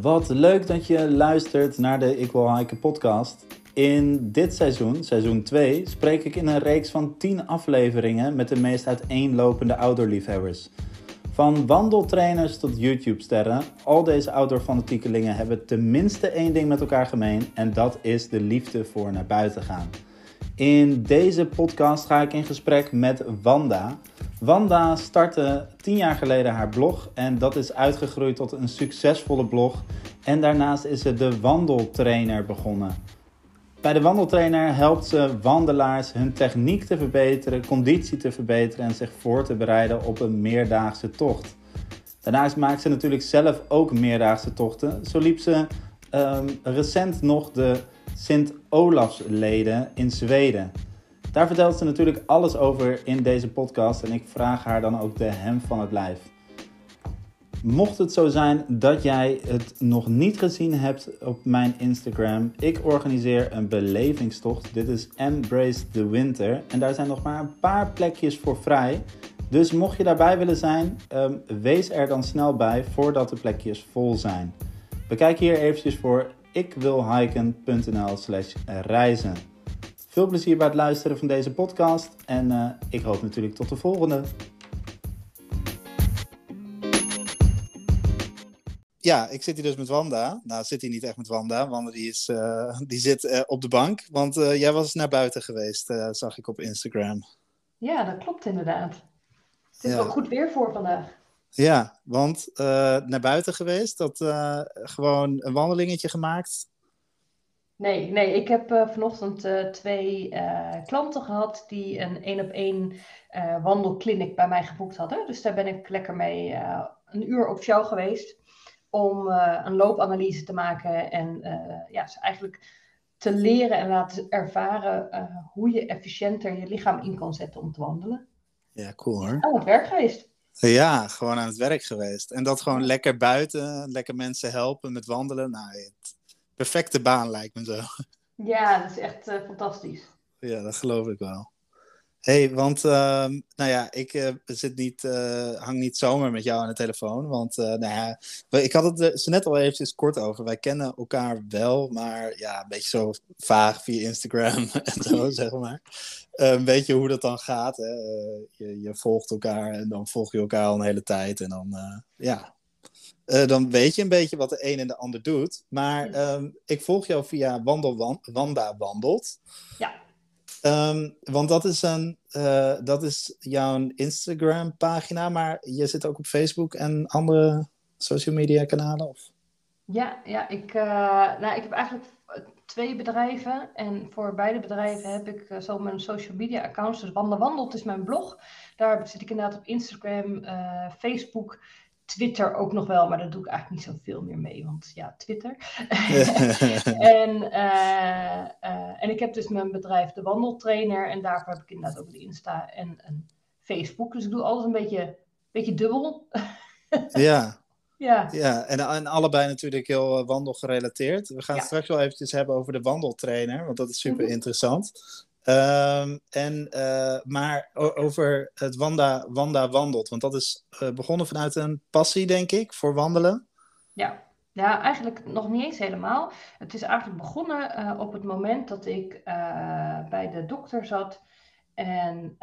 Wat leuk dat je luistert naar de Ik Wil Hiken podcast. In dit seizoen, seizoen 2, spreek ik in een reeks van 10 afleveringen met de meest uiteenlopende outdoorliefhebbers. Van wandeltrainers tot YouTube-sterren, al deze outdoor-fanatiekelingen hebben tenminste één ding met elkaar gemeen en dat is de liefde voor naar buiten gaan. In deze podcast ga ik in gesprek met Wanda. Wanda startte tien jaar geleden haar blog en dat is uitgegroeid tot een succesvolle blog. En daarnaast is ze de wandeltrainer begonnen. Bij de wandeltrainer helpt ze wandelaars hun techniek te verbeteren, conditie te verbeteren en zich voor te bereiden op een meerdaagse tocht. Daarnaast maakt ze natuurlijk zelf ook meerdaagse tochten. Zo liep ze um, recent nog de Sint-Olafsleden in Zweden. Daar vertelt ze natuurlijk alles over in deze podcast en ik vraag haar dan ook de hem van het lijf. Mocht het zo zijn dat jij het nog niet gezien hebt op mijn Instagram, ik organiseer een belevingstocht. Dit is Embrace the Winter en daar zijn nog maar een paar plekjes voor vrij. Dus mocht je daarbij willen zijn, um, wees er dan snel bij voordat de plekjes vol zijn. Bekijk hier eventjes voor ikwilhiken.nl slash reizen. Veel plezier bij het luisteren van deze podcast en uh, ik hoop natuurlijk tot de volgende. Ja, ik zit hier dus met Wanda. Nou, zit hier niet echt met Wanda. Wanda die, is, uh, die zit uh, op de bank. Want jij was naar buiten geweest, zag ik op Instagram. Ja, dat klopt inderdaad. Het is ja. wel goed weer voor vandaag. Ja, want uh, naar buiten geweest, dat uh, gewoon een wandelingetje gemaakt? Nee, nee ik heb uh, vanochtend twee klanten gehad die een één op één wandelkliniek bij mij geboekt hadden. Dus daar ben ik lekker mee een uur op show geweest om een loopanalyse te maken en ja, ze eigenlijk te leren en laten ervaren hoe je efficiënter je lichaam in kan zetten om te wandelen. Ja, cool hoor. Aan het werk geweest. Ja, gewoon aan het werk geweest. En dat gewoon lekker buiten, lekker mensen helpen met wandelen. Nou, het perfecte baan lijkt me zo. Ja, dat is echt uh, fantastisch. Ja, dat geloof ik wel hey, want uh, nou ja, ik uh, zit niet, uh, hang niet zomaar met jou aan de telefoon. Want nou ja, ik had het er zo net al eventjes kort over. Wij kennen elkaar wel, maar ja, een beetje zo vaag via Instagram en zo, zeg maar. een beetje hoe dat dan gaat. Hè? Je, je, volgt elkaar en dan volg je elkaar al een hele tijd. En dan, ja, dan weet je een beetje wat de een en de ander doet. Maar um, ik volg jou via Wandel, Wanda Wandelt. Ja. Um, want dat is, een, uh, dat is jouw Instagram-pagina, maar je zit ook op Facebook en andere social media kanalen? Of? Ja, ja ik, uh, nou, ik heb eigenlijk twee bedrijven. En voor beide bedrijven heb ik uh, zo mijn social media accounts. Dus Wandel Wandelt is mijn blog. Daar zit ik inderdaad op Instagram, Facebook Twitter ook nog wel, maar daar doe ik eigenlijk niet zoveel meer mee, want ja, Twitter. en, uh, uh, en ik heb dus mijn bedrijf De Wandeltrainer en daarvoor heb ik inderdaad ook de Insta en een Facebook. Dus ik doe alles een beetje, beetje dubbel. ja. Ja, ja en, en allebei natuurlijk heel uh, wandelgerelateerd. We gaan ja. straks wel eventjes hebben over de wandeltrainer, want dat is super interessant. Um, en, uh, maar over het Wanda, Wanda wandelt, want dat is uh, begonnen vanuit een passie, denk ik, voor wandelen. Ja. ja, eigenlijk nog niet eens helemaal. Het is eigenlijk begonnen uh, op het moment dat ik bij de dokter zat en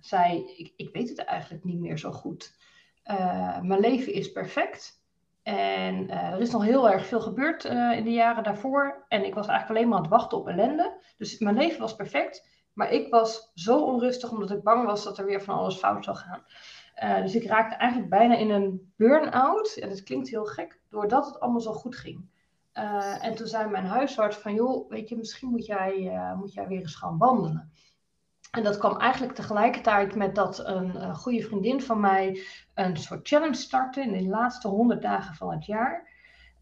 zei: ik, ik weet het eigenlijk niet meer zo goed. mijn leven is perfect. En uh, er is nog heel erg veel gebeurd uh, in de jaren daarvoor. En ik was eigenlijk alleen maar aan het wachten op ellende. Dus mijn leven was perfect. Maar ik was zo onrustig omdat ik bang was dat er weer van alles fout zou gaan. Uh, dus ik raakte eigenlijk bijna in een burn-out. Ja, dat klinkt heel gek, doordat het allemaal zo goed ging. en toen zei mijn huisarts van, joh, weet je, misschien moet jij, moet jij weer eens gaan wandelen. En dat kwam eigenlijk tegelijkertijd met dat een uh, goede vriendin van mij een soort challenge startte in de laatste 100 dagen van het jaar.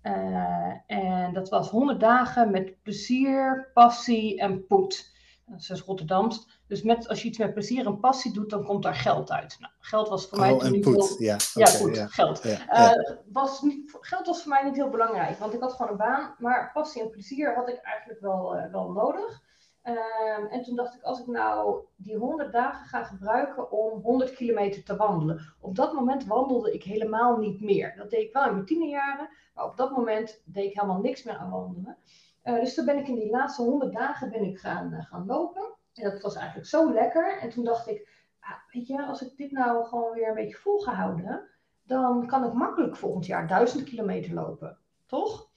Uh, en dat was 100 dagen met plezier, passie en poet. Dat is Rotterdams. Dus met, als je iets met plezier en passie doet, dan komt daar geld uit. Nou, geld was voor mij oh, en niet heel... Ja, ja okay, goed, ja. geld. Ja, ja. Uh, was niet, geld was voor mij niet heel belangrijk, want ik had gewoon een baan. Maar passie en plezier had ik eigenlijk wel, wel nodig. Ehm, en toen dacht ik, als ik nou die 100 dagen ga gebruiken om 100 kilometer te wandelen. Op dat moment wandelde ik helemaal niet meer. Dat deed ik wel in mijn tienerjaren, maar op dat moment deed ik helemaal niks meer aan wandelen. Uh, dus toen ben ik in die laatste 100 dagen ben ik gaan, uh, gaan lopen. En dat was eigenlijk zo lekker. En toen dacht ik, ah, weet je, als ik dit nou gewoon weer een beetje volgehouden, dan kan ik makkelijk volgend jaar 1000 kilometer lopen. Toch?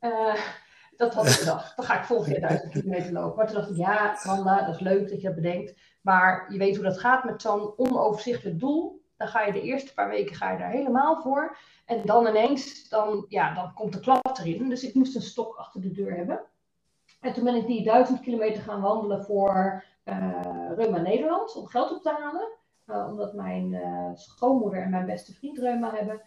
Uh, dat had ik gedacht. Dan ga ik volgend jaar 1000 kilometer lopen. Maar toen dacht ik, ja, Wanda, dat is leuk dat je dat bedenkt. Maar je weet hoe dat gaat met zo'n onoverzichtelijk doel. Dan ga je de eerste paar weken ga je daar helemaal voor. En dan ineens, dan, ja, dan komt de klap erin. Dus ik moest een stok achter de deur hebben. En toen ben ik die 1000 kilometer gaan wandelen voor uh, Reuma Nederland. Om geld op te halen. Uh, omdat mijn uh, schoonmoeder en mijn beste vriend reuma hebben.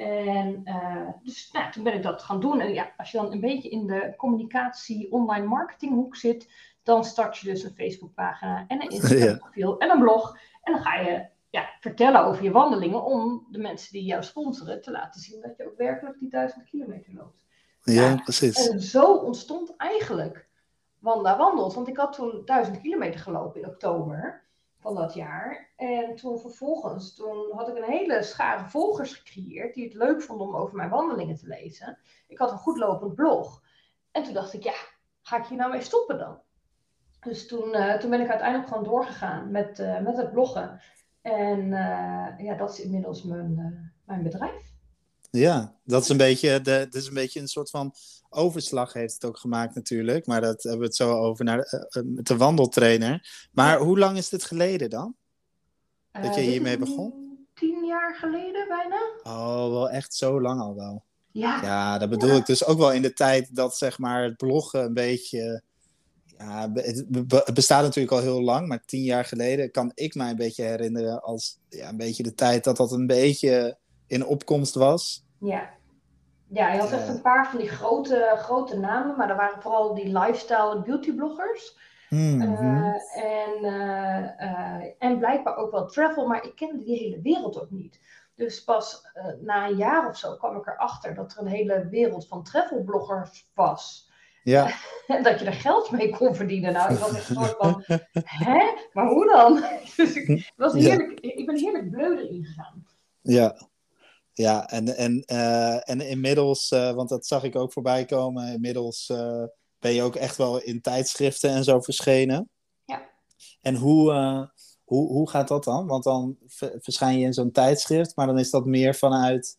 En uh, dus nou, toen ben ik dat gaan doen. En ja, als je dan een beetje in de communicatie, online marketinghoek zit, dan start je dus een Facebookpagina en een Instagram profiel en een blog. En dan ga je ja, vertellen over je wandelingen om de mensen die jou sponsoren te laten zien dat je ook werkelijk die duizend kilometer loopt. Ja, ja precies. En zo ontstond eigenlijk Wanda Wandelt. Want ik had toen duizend kilometer gelopen in oktober van dat jaar. En toen vervolgens, toen had ik een hele schare volgers gecreëerd die het leuk vonden om over mijn wandelingen te lezen. Ik had een goed lopend blog. En toen dacht ik, ja, ga ik hier nou mee stoppen dan? Dus toen, uh, toen ben ik uiteindelijk gewoon doorgegaan met, uh, met het bloggen. En uh, ja, dat is inmiddels mijn, mijn bedrijf. Ja, dat is een beetje, de, dat is een beetje een soort van overslag heeft het ook gemaakt natuurlijk. Maar dat hebben we het zo over naar de, de wandeltrainer. Maar hoe lang is dit geleden dan? Dat je hiermee begon? Tien jaar geleden bijna. Oh, wel echt zo lang al wel. Ja. Ja, dat bedoel ja. ik dus ook wel in de tijd dat zeg maar het bloggen een beetje... Ja, het bestaat natuurlijk al heel lang, maar tien jaar geleden kan ik mij een beetje herinneren als ja, een beetje de tijd dat dat een beetje in opkomst was. Ja. Ja, je had echt een paar van die grote, grote namen, maar er waren vooral die lifestyle en beauty bloggers. Mm -hmm. uh, en, uh, uh, en blijkbaar ook wel travel, maar ik kende die hele wereld ook niet. Dus pas na een jaar of zo kwam ik erachter dat er een hele wereld van travelbloggers was. Ja. En dat je er geld mee kon verdienen. Nou, ik was echt een soort van, hè? Maar hoe dan? dus ik, was heerlijk, ja. ik ben heerlijk bleu erin gegaan. Ja, ja, en, en, uh, en inmiddels, uh, want dat zag ik ook voorbij komen, inmiddels uh, ben je ook echt wel in tijdschriften en zo verschenen. Ja. En hoe, hoe, hoe gaat dat dan? Want dan verschijn je in zo'n tijdschrift, maar dan is dat meer vanuit,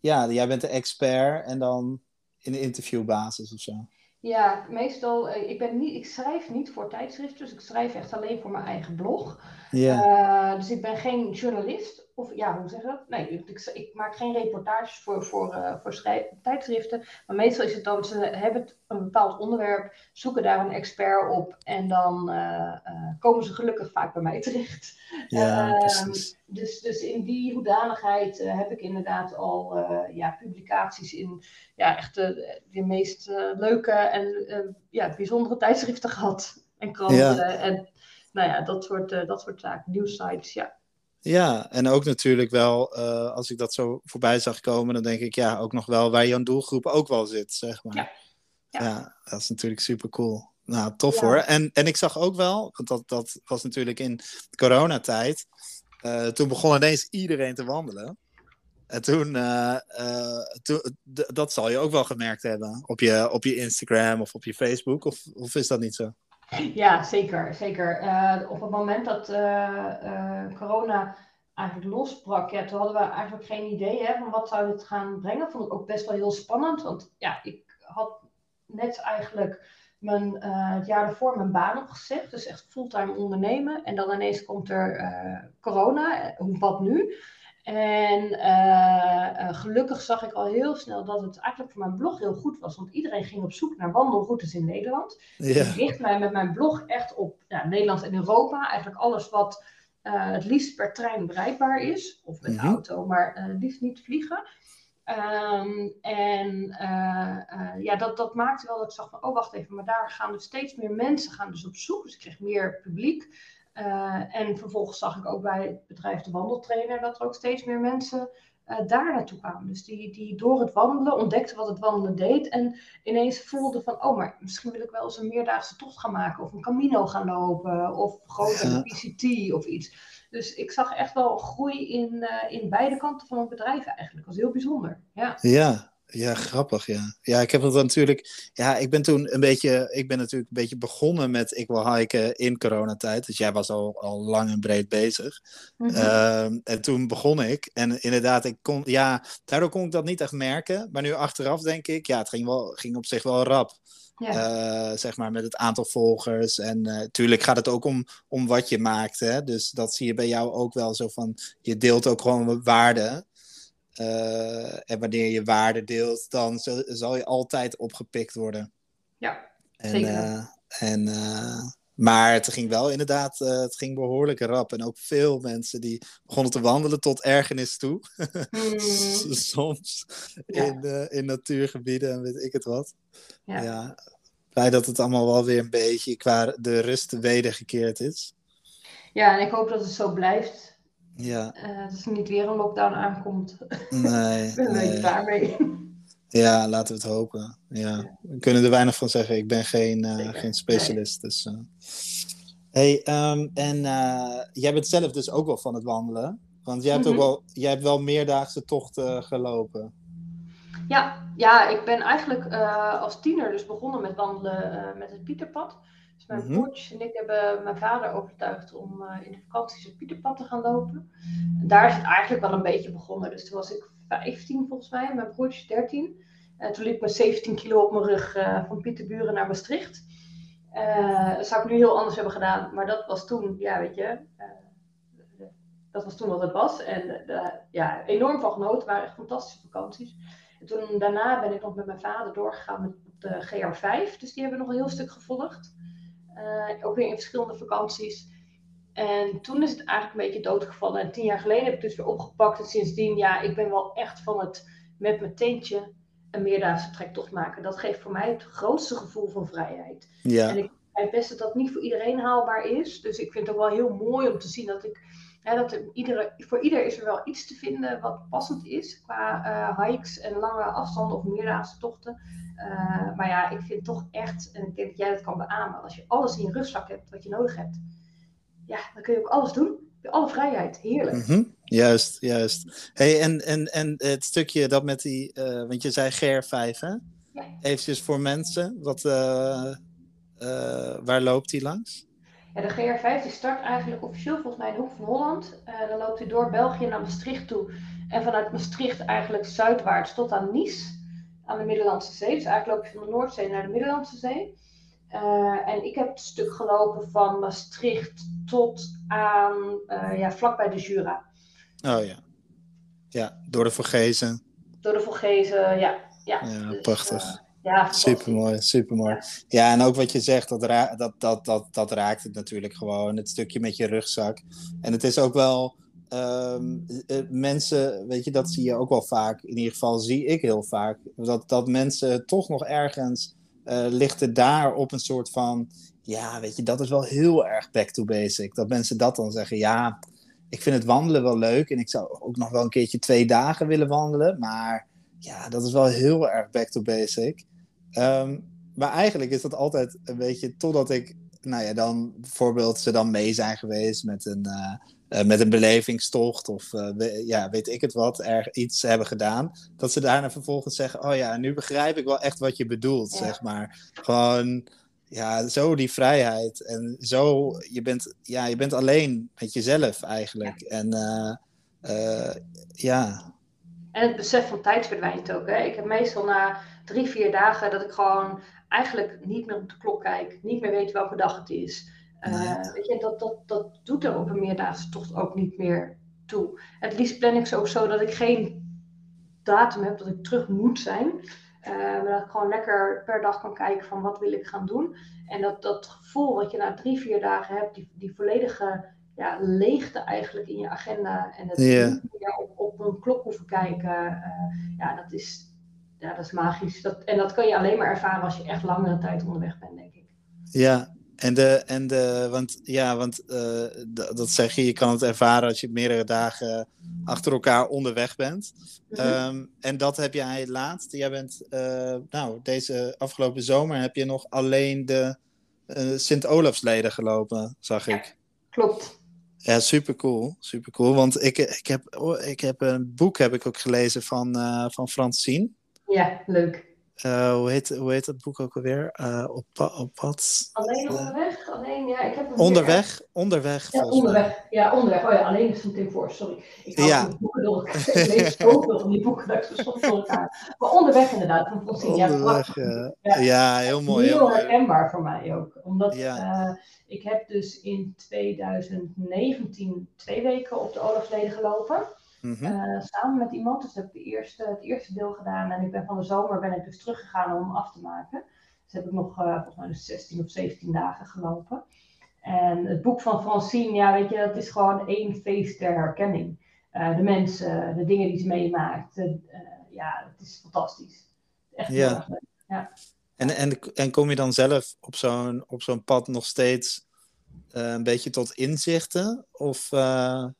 ja, jij bent de expert en dan in de interviewbasis of zo. Ja, meestal, ik, ben niet, ik schrijf niet voor tijdschriften, dus ik schrijf echt alleen voor mijn eigen blog. Ja. dus ik ben geen journalist of ja, hoe zeg je dat? Nee, ik, ik maak geen reportages voor, voor, uh, voor tijdschriften. Maar meestal is het dan, ze hebben een bepaald onderwerp, zoeken daar een expert op en dan uh, uh, komen ze gelukkig vaak bij mij terecht. Ja, precies. Dus, dus in die hoedanigheid heb ik inderdaad al ja, publicaties in ja, echt de, de meest leuke en ja, bijzondere tijdschriften gehad. En kranten ja. en nou ja, dat soort, dat soort zaken, nieuwsites, ja. Ja, en ook natuurlijk wel, uh, als ik dat zo voorbij zag komen, dan denk ik ja, ook nog wel waar jouw doelgroep ook wel zit, zeg maar. Ja, ja. ja dat is natuurlijk super cool. Nou, tof ja. hoor. En, en ik zag ook wel, want dat, dat was natuurlijk in coronatijd, uh, toen begon ineens iedereen te wandelen. En toen, uh, dat zal je ook wel gemerkt hebben op je, op je Instagram of op je Facebook, of, of is dat niet zo? Ja, zeker. zeker. Uh, op het moment dat uh, uh, corona eigenlijk losbrak, ja, toen hadden we eigenlijk geen idee hè, van wat zou dit gaan brengen. Vond ik ook best wel heel spannend, want ja, ik had net eigenlijk mijn, het jaar daarvoor mijn baan opgezegd, dus echt fulltime ondernemen. En dan ineens komt er corona, wat nu? En uh, uh, gelukkig zag ik al heel snel dat het eigenlijk voor mijn blog heel goed was. Want iedereen ging op zoek naar wandelroutes in Nederland. Ja. Dus ik richt mij met mijn blog echt op ja, Nederland en Europa. Eigenlijk alles wat uh, het liefst per trein bereikbaar is. Of met Mhm. auto, maar het liefst niet vliegen. Ehm, en ja, dat, dat maakte wel dat ik zag van, oh wacht even, maar daar gaan dus steeds meer mensen gaan dus op zoek. Dus ik kreeg meer publiek. Uh, en vervolgens zag ik ook bij het bedrijf De Wandeltrainer dat er ook steeds meer mensen daar naartoe kwamen. Dus die, die door het wandelen ontdekten wat het wandelen deed. En ineens voelden van, oh, maar misschien wil ik wel eens een meerdaagse tocht gaan maken. Of een Camino gaan lopen. Of grote ja. PCT of iets. Dus ik zag echt wel groei in, in beide kanten van het bedrijf eigenlijk. Dat was heel bijzonder. Ja. ja, ja, grappig, ja. Ja, ik heb het natuurlijk... Ja, ik ben toen een beetje... Ik ben natuurlijk een beetje begonnen met Ik wil hiken in coronatijd. Dus jij was al, al lang en breed bezig. Mm -hmm. en toen begon ik. En inderdaad, ik kon... Ja, daardoor kon ik dat niet echt merken. Maar nu achteraf denk ik... Ja, het ging, wel, ging op zich wel rap. Ja. Uh, zeg maar met het aantal volgers. En natuurlijk uh, gaat het ook om, om wat je maakt. Hè? Dus dat zie je bij jou ook wel zo van. Je deelt ook gewoon waarde. Uh, en wanneer je waarde deelt, dan zal, zal, je altijd opgepikt worden. Ja, en, zeker. Uh, en, uh, maar het ging wel inderdaad, het ging behoorlijk rap. En ook veel mensen die begonnen te wandelen tot ergernis toe. Mm. Soms ja. in, in natuurgebieden en weet ik het wat. Ja. ja. Blij dat het allemaal wel weer een beetje qua de rust wedergekeerd is. Ja, en ik hoop dat het zo blijft. Ja. Uh, dat er niet weer een lockdown aankomt. Nee. ben nee. klaar mee. Ja, laten we het hopen. Ja. We kunnen er weinig van zeggen. Ik ben geen, uh, geen specialist. Dus, uh... hey, um, en jij bent zelf dus ook wel van het wandelen. Want jij hebt, mm -hmm. ook wel, jij hebt wel meerdaagse tochten gelopen. Ja, ja, ik ben eigenlijk als tiener dus begonnen met wandelen met het Pieterpad. Dus mijn -hmm. broertjes en ik hebben mijn vader overtuigd om uh, in de vakanties het Pieterpad te gaan lopen. En daar is het eigenlijk wel een beetje begonnen. Dus toen was ik 15 volgens mij, mijn broertje 13. En toen liep ik met 17 kilo op mijn rug uh, van Pieterburen naar Maastricht. Uh, dat zou ik nu heel anders hebben gedaan. Maar dat was toen, ja weet je, dat was toen wat het was. En ja, enorm van genoten. Het waren echt fantastische vakanties. En toen, daarna ben ik nog met mijn vader doorgegaan met de GR5. Dus die hebben we nog een heel stuk gevolgd. Uh, ook weer in verschillende vakanties. En toen is het eigenlijk een beetje doodgevallen. En tien jaar geleden heb ik het dus weer opgepakt. En sindsdien, ja, ik ben wel echt van het met mijn teentje een meerdaagse trektocht maken. Dat geeft voor mij het grootste gevoel van vrijheid. Ja. En ik weet best dat dat niet voor iedereen haalbaar is. Dus ik vind het ook wel heel mooi om te zien dat ik. Dat er iedere, voor ieder is er wel iets te vinden wat passend is qua uh, hikes en lange afstanden of meerdaagse tochten. Uh, maar ja, ik vind toch echt, en ik denk dat jij dat kan beamen, als je alles in je rugzak hebt wat je nodig hebt, ja, dan kun je ook alles doen. Alle vrijheid, heerlijk. Mm -hmm. Juist, juist. Hey, en, en, en het stukje dat met die, uh, want je zei GR5, hè? Ja. Eventjes voor mensen, wat, waar loopt die langs? Ja, de GR5 die start eigenlijk officieel volgens mij in de Hoek van Holland. dan loopt hij door België naar Maastricht toe. En vanuit Maastricht eigenlijk zuidwaarts tot aan Nice aan de Middellandse Zee. Dus eigenlijk loop je van de Noordzee naar de Middellandse Zee. Uh, en ik heb het stuk gelopen van Maastricht tot aan, uh, ja, vlakbij de Jura. Oh ja. Ja, door de Vorgezen. Door de Vorgezen, ja. Ja, ja dus, prachtig. Ja, supermooi, supermooi. Ja. ja, en ook wat je zegt, dat, ra dat, dat, dat, dat raakt het natuurlijk gewoon. Het stukje met je rugzak. En het is ook wel Um, mensen, weet je, dat zie je ook wel vaak. In ieder geval zie ik heel vaak. Dat, dat mensen toch nog ergens uh, lichten daar op een soort van. Ja, weet je, dat is wel heel erg back to basic. Dat mensen dat dan zeggen. Ja, ik vind het wandelen wel leuk. En ik zou ook nog wel een keertje twee dagen willen wandelen. Maar ja, dat is wel heel erg back to basic. Um, maar eigenlijk is dat altijd een beetje. Totdat ik, nou ja, dan bijvoorbeeld ze dan mee zijn geweest met een. Uh, uh, met een belevingstocht of uh, we, ja, weet ik het wat, er iets hebben gedaan. Dat ze daarna vervolgens zeggen: Oh ja, nu begrijp ik wel echt wat je bedoelt, ja. zeg maar. Gewoon, ja, zo die vrijheid. En zo, je bent, ja, je bent alleen met jezelf eigenlijk. Ja. En ja. En het besef van tijd verdwijnt ook. Hè? Ik heb meestal na drie, vier dagen dat ik gewoon eigenlijk niet meer op de klok kijk, niet meer weet welke dag het is. Uh, weet je, dat, dat, dat doet er op een meerdaagse tocht ook niet meer toe. Het liefst plan ik ze ook zo dat ik geen datum heb dat ik terug moet zijn. Uh, maar dat ik gewoon lekker per dag kan kijken van wat wil ik gaan doen. En dat, dat gevoel wat je na drie, vier dagen hebt, die, die volledige ja, leegte eigenlijk in je agenda. En het yeah. op, op een klok hoeven kijken. Uh, ja, dat is, ja, dat is magisch. Dat, en dat kan je alleen maar ervaren als je echt langere tijd onderweg bent, denk ik. Ja, en de, en de, want ja, want uh, dat zeg je, je kan het ervaren als je meerdere dagen achter elkaar onderweg bent. Mhm. Ehm, en dat heb jij laatst. Jij bent, eh, nou, deze afgelopen zomer heb je nog alleen de eh, Sint-Olafsleden gelopen, zag ik. Klopt. Ja, super cool. Super cool. Want ik, ik, heb, oh, ik heb een boek heb ik ook gelezen van, eh van Francine. Ja, leuk. Eh, hoe, heet, hoe heet dat boek ook alweer? Eh, op, pa- op pad. Alleen Ja. onderweg? Alleen, ja, ik heb hem Onderweg? Onderweg, Ja, onderweg. Ja, onderweg. Oh ja, alleen is van Tim Forst, sorry. Ik haal Ja. boeken door elkaar. Ik lees zoveel van die boeken dat ik ze soms door elkaar. Maar onderweg inderdaad, van Onderweg, ja. Ja, heel mooi. Heel Heel mooi. herkenbaar voor mij ook. Omdat eh, ik heb dus in 2019 twee weken op de Olafsleden gelopen. Mhm. eh, samen met iemand. Dus heb ik de eerste, het eerste deel gedaan. En ik ben van de zomer ben ik dus teruggegaan om hem af te maken. Dus heb ik nog eh, volgens mij dus 16 of 17 dagen gelopen. En het boek van Francine, ja, weet je, dat is gewoon één feest der herkenning. Eh, de mensen, de dingen die ze meemaakt. ja, het is fantastisch. Echt heel Ja. erg leuk. En, en, en kom je dan zelf op zo'n, op zo'n pad nog steeds een beetje tot inzichten? Of, Ja,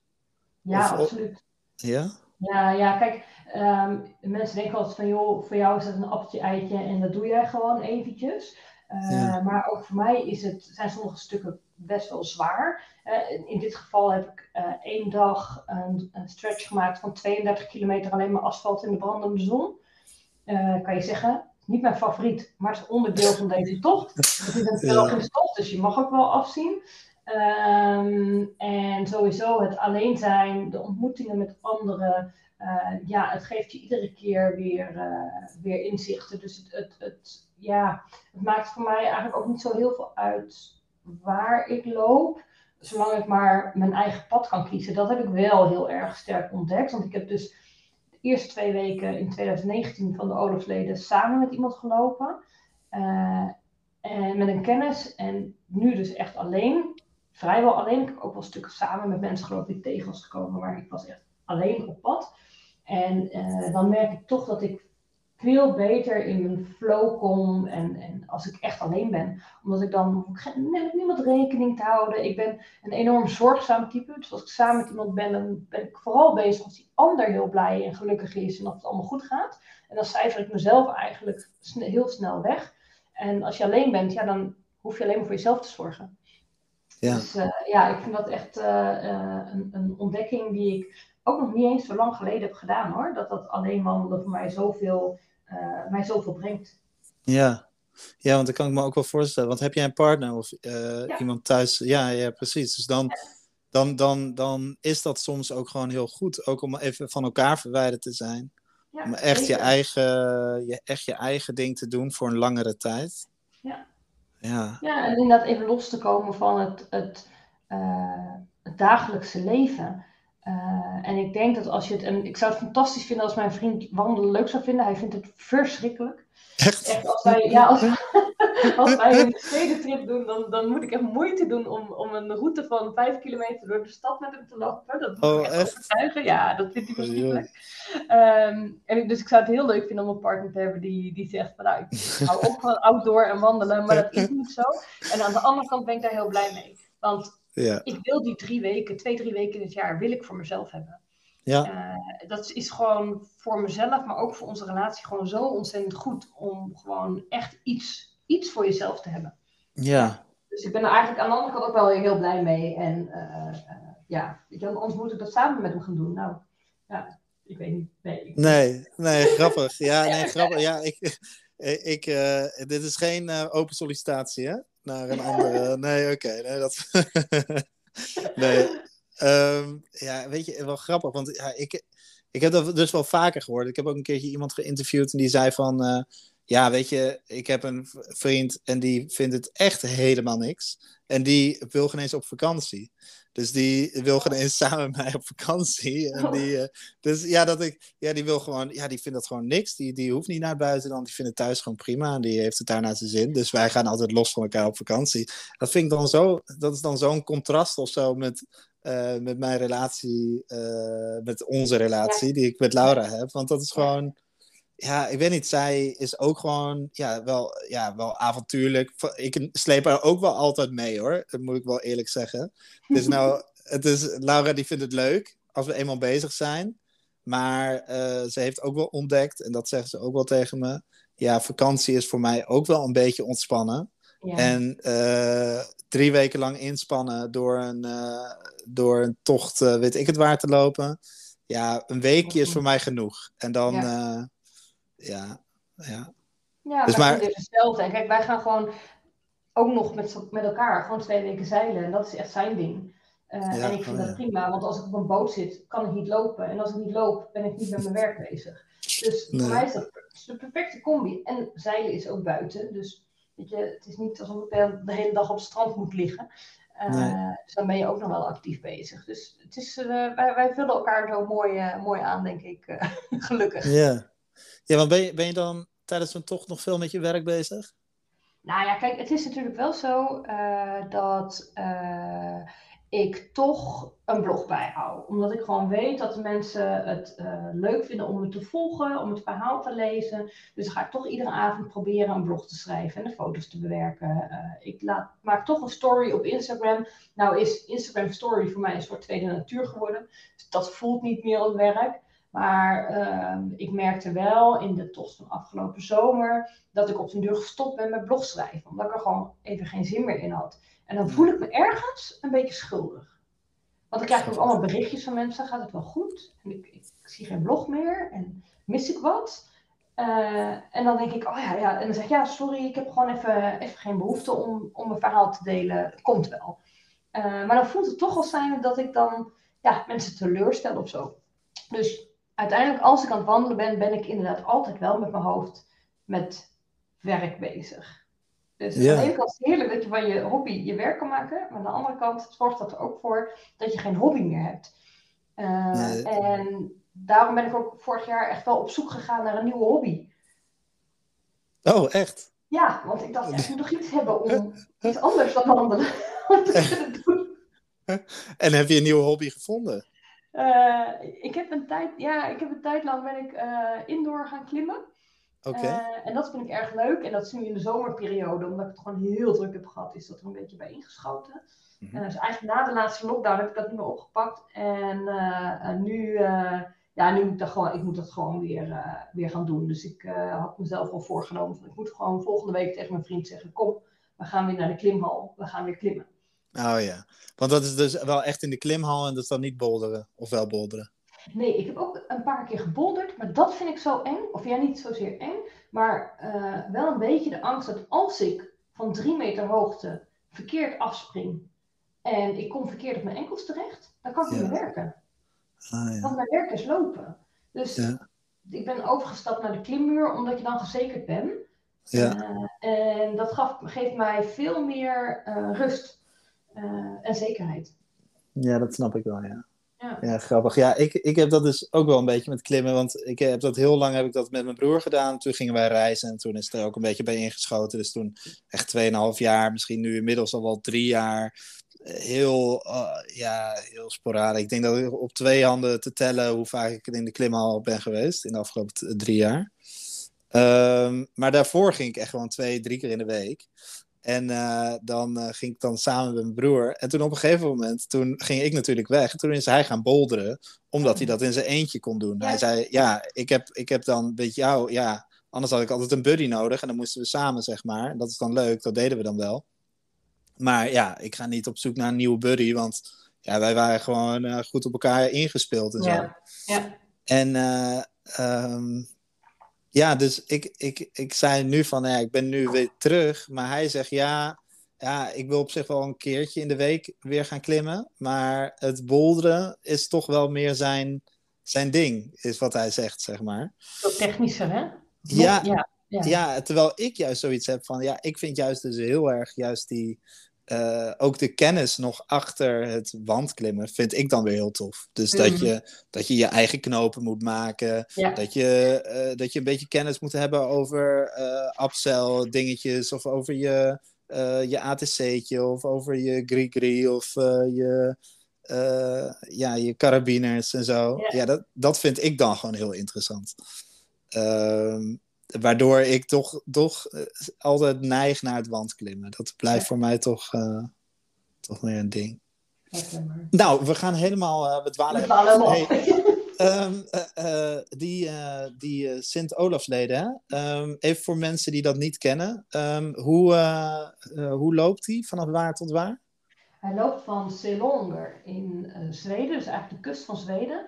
of- absoluut. Ja? Ja, ja, kijk, ehm, mensen denken altijd van, joh, voor jou is het een appeltje eitje en dat doe jij gewoon eventjes. Eh, Ja. Maar ook voor mij is het, zijn sommige stukken best wel zwaar. Eh, in- dit geval heb ik eh, één dag een, een stretch gemaakt van 32 kilometer alleen maar asfalt in de brandende zon. Kan je zeggen, niet mijn favoriet, maar het is onderdeel van deze tocht. Het is een Belgische tocht, dus je mag ook wel afzien. Ehm, en sowieso het alleen zijn, de ontmoetingen met anderen. eh, ja, het geeft je iedere keer weer, eh, weer inzichten. Dus het, het, het, ja, het maakt voor mij eigenlijk ook niet zo heel veel uit waar ik loop. Zolang ik maar mijn eigen pad kan kiezen. Dat heb ik wel heel erg sterk ontdekt. Want ik heb dus de eerste twee weken in 2019 van de Olafsleden samen met iemand gelopen. Eh, en met een kennis. En nu dus echt alleen. Vrijwel alleen. Ik heb ook wel stukken samen met mensen gelopen die tegen was gekomen. Maar ik was echt alleen op pad. En eh, dan merk ik toch dat ik veel beter in mijn flow kom. En, en als ik echt alleen ben. Omdat ik dan ik met niemand rekening te houden. Ik ben een enorm zorgzaam type. Dus als ik samen met iemand ben, dan ben ik vooral bezig als die ander heel blij en gelukkig is. En of het allemaal goed gaat. En dan cijfer ik mezelf eigenlijk heel snel weg. En als je alleen bent, ja, dan hoef je alleen maar voor jezelf te zorgen. Ja. Dus eh, ja, ik vind dat echt eh, eh, een, een ontdekking die ik ook nog niet eens zo lang geleden heb gedaan hoor. Dat dat alleen wandelen voor mij zoveel, mij zoveel brengt. Ja. ja, want dat kan ik me ook wel voorstellen. Want heb jij een partner of Ja. iemand thuis? Ja, ja, precies. Dus dan, dan, dan, dan is dat soms ook gewoon heel goed. Ook om even van elkaar verwijderd te zijn. Ja, Om echt je eigen, je, echt je eigen ding te doen voor een langere tijd. Ja. Ja, Ja, en inderdaad even los te komen van het, het, eh, het dagelijkse leven. Eh, en ik denk dat als je het, en ik zou het fantastisch vinden als mijn vriend wandelen leuk zou vinden. Hij vindt het verschrikkelijk. echt. Echt, als wij, ja, als, als wij een stedentrip doen, dan, dan moet ik echt moeite doen om, om een route van vijf kilometer door de stad met hem te lopen. Dat Oh, ik echt overtuigen. Ja, dat vindt hij Oh, verschrikkelijk. Ehm, en ik- dus ik zou het heel leuk vinden om een partner te hebben die, die zegt van nou, ik hou op van outdoor en wandelen, maar dat is niet zo. En aan de andere kant ben ik daar heel blij mee. Want Ja, ik wil die drie weken, twee, drie weken in het jaar, wil ik voor mezelf hebben. ja, Eh, dat is gewoon voor mezelf, maar ook voor onze relatie gewoon zo ontzettend goed om gewoon echt iets, iets voor jezelf te hebben. ja. Dus ik ben er eigenlijk aan de andere kant ook wel heel blij mee. En eh, eh, ja, weet je, wel, anders moet ik dat samen met hem gaan doen. Nou, ja, ik weet niet. Nee, ik- Nee, nee, grappig. Ja, nee, grappig. Ja, ik, ik, eh, dit is geen open sollicitatie, hè? Naar een andere. Nee, oké. nee, dat. nee. Ehm, ja, weet je, wel grappig. Want ja, ik, ik heb dat dus wel vaker gehoord. Ik heb ook een keertje iemand geïnterviewd en die zei van. Ja, weet je, ik heb een vriend en die vindt het echt helemaal niks. En die wil geen eens op vakantie. Dus die wil geen eens samen met mij op vakantie. En die, eh, dus ja, dat ik, ja, die wil gewoon, ja, die vindt dat gewoon niks. Die, die hoeft niet naar buiten dan. Die vindt het thuis gewoon prima. En die heeft het daar naar zijn zin. Dus wij gaan altijd los van elkaar op vakantie. Dat vind ik dan zo, dat is dan zo'n contrast of zo met, eh, met mijn relatie, eh, met onze relatie die ik met Laura heb. Want dat is gewoon, ja, ik weet niet, zij is ook gewoon, ja, wel, ja, wel avontuurlijk. Ik sleep haar ook wel altijd mee hoor, dat moet ik wel eerlijk zeggen. Dus nou, het is, Laura die vindt het leuk als we eenmaal bezig zijn. Maar ze heeft ook wel ontdekt, en dat zeggen ze ook wel tegen me. Ja, vakantie is voor mij ook wel een beetje ontspannen. Ja. En drie weken lang inspannen door een, door een tocht, weet ik het waar te lopen. Ja, een weekje is voor mij genoeg. En dan, ja, ja. ja. Ja, dus maar... dus hetzelfde. kijk, wij gaan gewoon ook nog met, met elkaar gewoon twee weken zeilen. En dat is echt zijn ding. Uh, en ik vind oh, dat prima, want als ik op een boot zit, kan ik niet lopen. En als ik niet loop, ben ik niet met mijn werk bezig. Dus voor mij is dat de perfecte combi. En zeilen is ook buiten. Dus weet je, het is niet alsof ik de hele dag op het strand moet liggen. Uh, Dus dan ben je ook nog wel actief bezig. Dus het is, uh, wij, wij vullen elkaar zo mooi, mooi aan, denk ik. gelukkig. Ja, ja want ben je, ben je dan tijdens zo'n tocht nog veel met je werk bezig? Nou ja, kijk, het is natuurlijk wel zo uh, dat uh, ik toch een blog bijhoud. Omdat ik gewoon weet dat de mensen het uh, leuk vinden om me te volgen, om het verhaal te lezen. Dus ga ik toch iedere avond proberen een blog te schrijven en de foto's te bewerken. ik maak toch een story op Instagram. Nou is Instagram story voor mij een soort tweede natuur geworden. Dus dat voelt niet meer als werk. Maar uh, ik merkte wel in de tocht van afgelopen zomer dat ik op den deur gestopt ben met blogschrijven. Omdat ik er gewoon even geen zin meer in had. En dan voel ik me ergens een beetje schuldig. Want ik krijg ook allemaal berichtjes van mensen. Gaat het wel goed? En ik, ik, zie geen blog meer. En mis ik wat? Uh, en dan denk ik, oh ja, ja. En dan zeg ik, ja, sorry, ik heb gewoon even, even geen behoefte om, om mijn verhaal te delen. Het komt wel. Uh, maar dan voelt het toch als zijn dat ik dan ja, mensen teleurstel of zo. Dus uiteindelijk, als ik aan het wandelen ben, ben ik inderdaad altijd wel met mijn hoofd met werk bezig. Dus aan de ene kant is het heerlijk dat je van je hobby je werk kan maken. Maar aan de andere kant zorgt dat er ook voor dat je geen hobby meer hebt. Uh, En daarom ben ik ook vorig jaar echt wel op zoek gegaan naar een nieuwe hobby. Oh, echt? Ja, want ik dacht, ik moet nog iets hebben om iets anders dan wandelen te kunnen doen. En heb je een nieuwe hobby gevonden? Uh, ik heb een tijd, ja, ik heb een tijd lang ben ik uh, indoor gaan klimmen. Oké. Uh, en dat vind ik erg leuk. En dat is nu in de zomerperiode, omdat ik het gewoon heel druk heb gehad, is dat er een beetje bij ingeschoten. Mm -hmm. dus eigenlijk na de laatste lockdown heb ik dat niet meer opgepakt. En nu, ja, nu moet ik dat gewoon, ik moet dat gewoon weer, weer gaan doen. Dus ik had mezelf al voorgenomen van ik moet gewoon volgende week tegen mijn vriend zeggen: Kom, we gaan weer naar de klimhal, we gaan weer klimmen. Oh ja, want dat is dus wel echt in de klimhal en dat is dan niet bolderen, of wel bolderen? Nee, ik heb ook een paar keer gebolderd, maar dat vind ik zo eng. Of ja, niet zozeer eng, maar uh, wel een beetje de angst dat als ik van drie meter hoogte verkeerd afspring en ik kom verkeerd op mijn enkels terecht, dan kan ik ja. niet meer werken. Ah, ja. Want mijn werk is lopen. Dus ja. ik ben overgestapt naar de klimmuur omdat je dan gezekerd bent. Ja. Uh, en dat gaf, geeft mij veel meer uh, rust. Uh, en zekerheid. Ja, dat snap ik wel, ja. Ja. ja, grappig. Ja, ik, ik heb dat dus ook wel een beetje met klimmen. Want ik heb dat heel lang heb ik dat met mijn broer gedaan. Toen gingen wij reizen en toen is er ook een beetje bij ingeschoten. Dus toen echt 2,5 jaar, misschien nu inmiddels al wel drie jaar. Heel, uh, ja, heel sporadisch. Ik denk dat ik op twee handen te tellen hoe vaak ik in de klimhal ben geweest in de afgelopen drie jaar. Um, maar daarvoor ging ik echt gewoon twee, drie keer in de week. En uh, dan uh, ging ik dan samen met mijn broer. En toen op een gegeven moment, toen ging ik natuurlijk weg. En toen is hij gaan bolderen, omdat hij dat in zijn eentje kon doen. Ja. Hij zei, ja, ik heb, ik heb dan met jou, ja, anders had ik altijd een buddy nodig. En dan moesten we samen, zeg maar. En dat is dan leuk, dat deden we dan wel. Maar ja, ik ga niet op zoek naar een nieuwe buddy, want ja, wij waren gewoon uh, goed op elkaar ingespeeld en zo. Ja. ja. En um, ja, dus ik, ik, ik zei nu van, ja, ik ben nu weer terug. Maar hij zegt, ja, ja, ik wil op zich wel een keertje in de week weer gaan klimmen. Maar het bolderen is toch wel meer zijn, zijn ding, is wat hij zegt, zeg maar. Zo technischer, hè? Ja, ja, ja. ja, terwijl ik juist zoiets heb van, ja, ik vind juist dus heel erg juist die uh, ook de kennis nog achter het wandklimmen vind ik dan weer heel tof. Dus mm. dat, mhm. je, dat je je eigen knopen moet maken. Ja. Dat, je, uh, dat je een beetje kennis moet hebben over uh, upsell dingetjes. Of over je, je ATC'tje. Of over je Grigri. Of je, ja, je carabiners en zo. Ja, ja dat, dat vind ik dan gewoon heel interessant. Ehm, waardoor ik toch, toch uh, altijd neig naar het wandklimmen. Dat blijft voor mij toch, uh, toch meer een ding. Nou, we gaan helemaal, uh, we dwalen helemaal. Ehm, eh, eh, die uh, die Sint-Olafsleden, um, even voor mensen die dat niet kennen, um, hoe, hoe loopt die vanaf waar tot waar? Hij loopt van Selonger in Zweden, dus eigenlijk de kust van Zweden,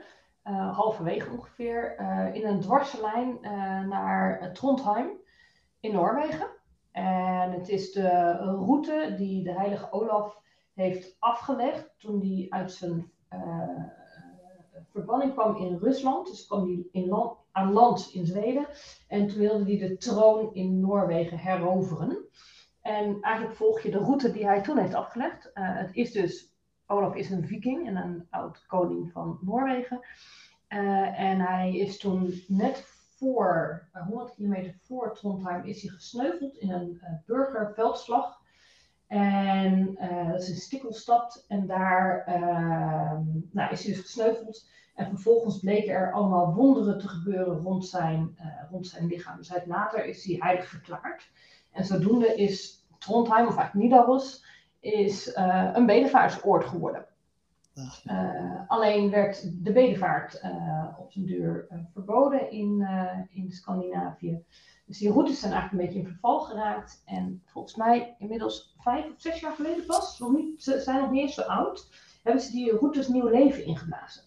halverwege ongeveer, in een dwarslijn naar Trondheim in Noorwegen. En het is de route die de heilige Olaf heeft afgelegd toen hij uit zijn verbanning kwam in Rusland. Dus kwam hij aan land in Zweden. En toen wilde hij de troon in Noorwegen heroveren. En eigenlijk volg je de route die hij toen heeft afgelegd. Het is dus, Olaf is een viking en een oud koning van Noorwegen. Uh, en hij is toen net voor, uh, 100 kilometer voor Trondheim, is hij gesneuveld in een burgerveldslag. En dat is in Stikkelstad. En daar nou, is hij dus gesneuveld. En vervolgens bleken er allemaal wonderen te gebeuren rond zijn, rond zijn lichaam. Dus later is hij heilig verklaard. En zodoende is Trondheim, of eigenlijk Nidaros, is uh, een bedevaartsoord geworden. Uh, alleen werd de bedevaart op zijn duur verboden in, in Scandinavië. Dus die routes zijn eigenlijk een beetje in verval geraakt. En volgens mij inmiddels vijf of zes jaar geleden pas, nog niet, ze zijn nog niet eens zo oud, hebben ze die routes nieuw leven ingeblazen.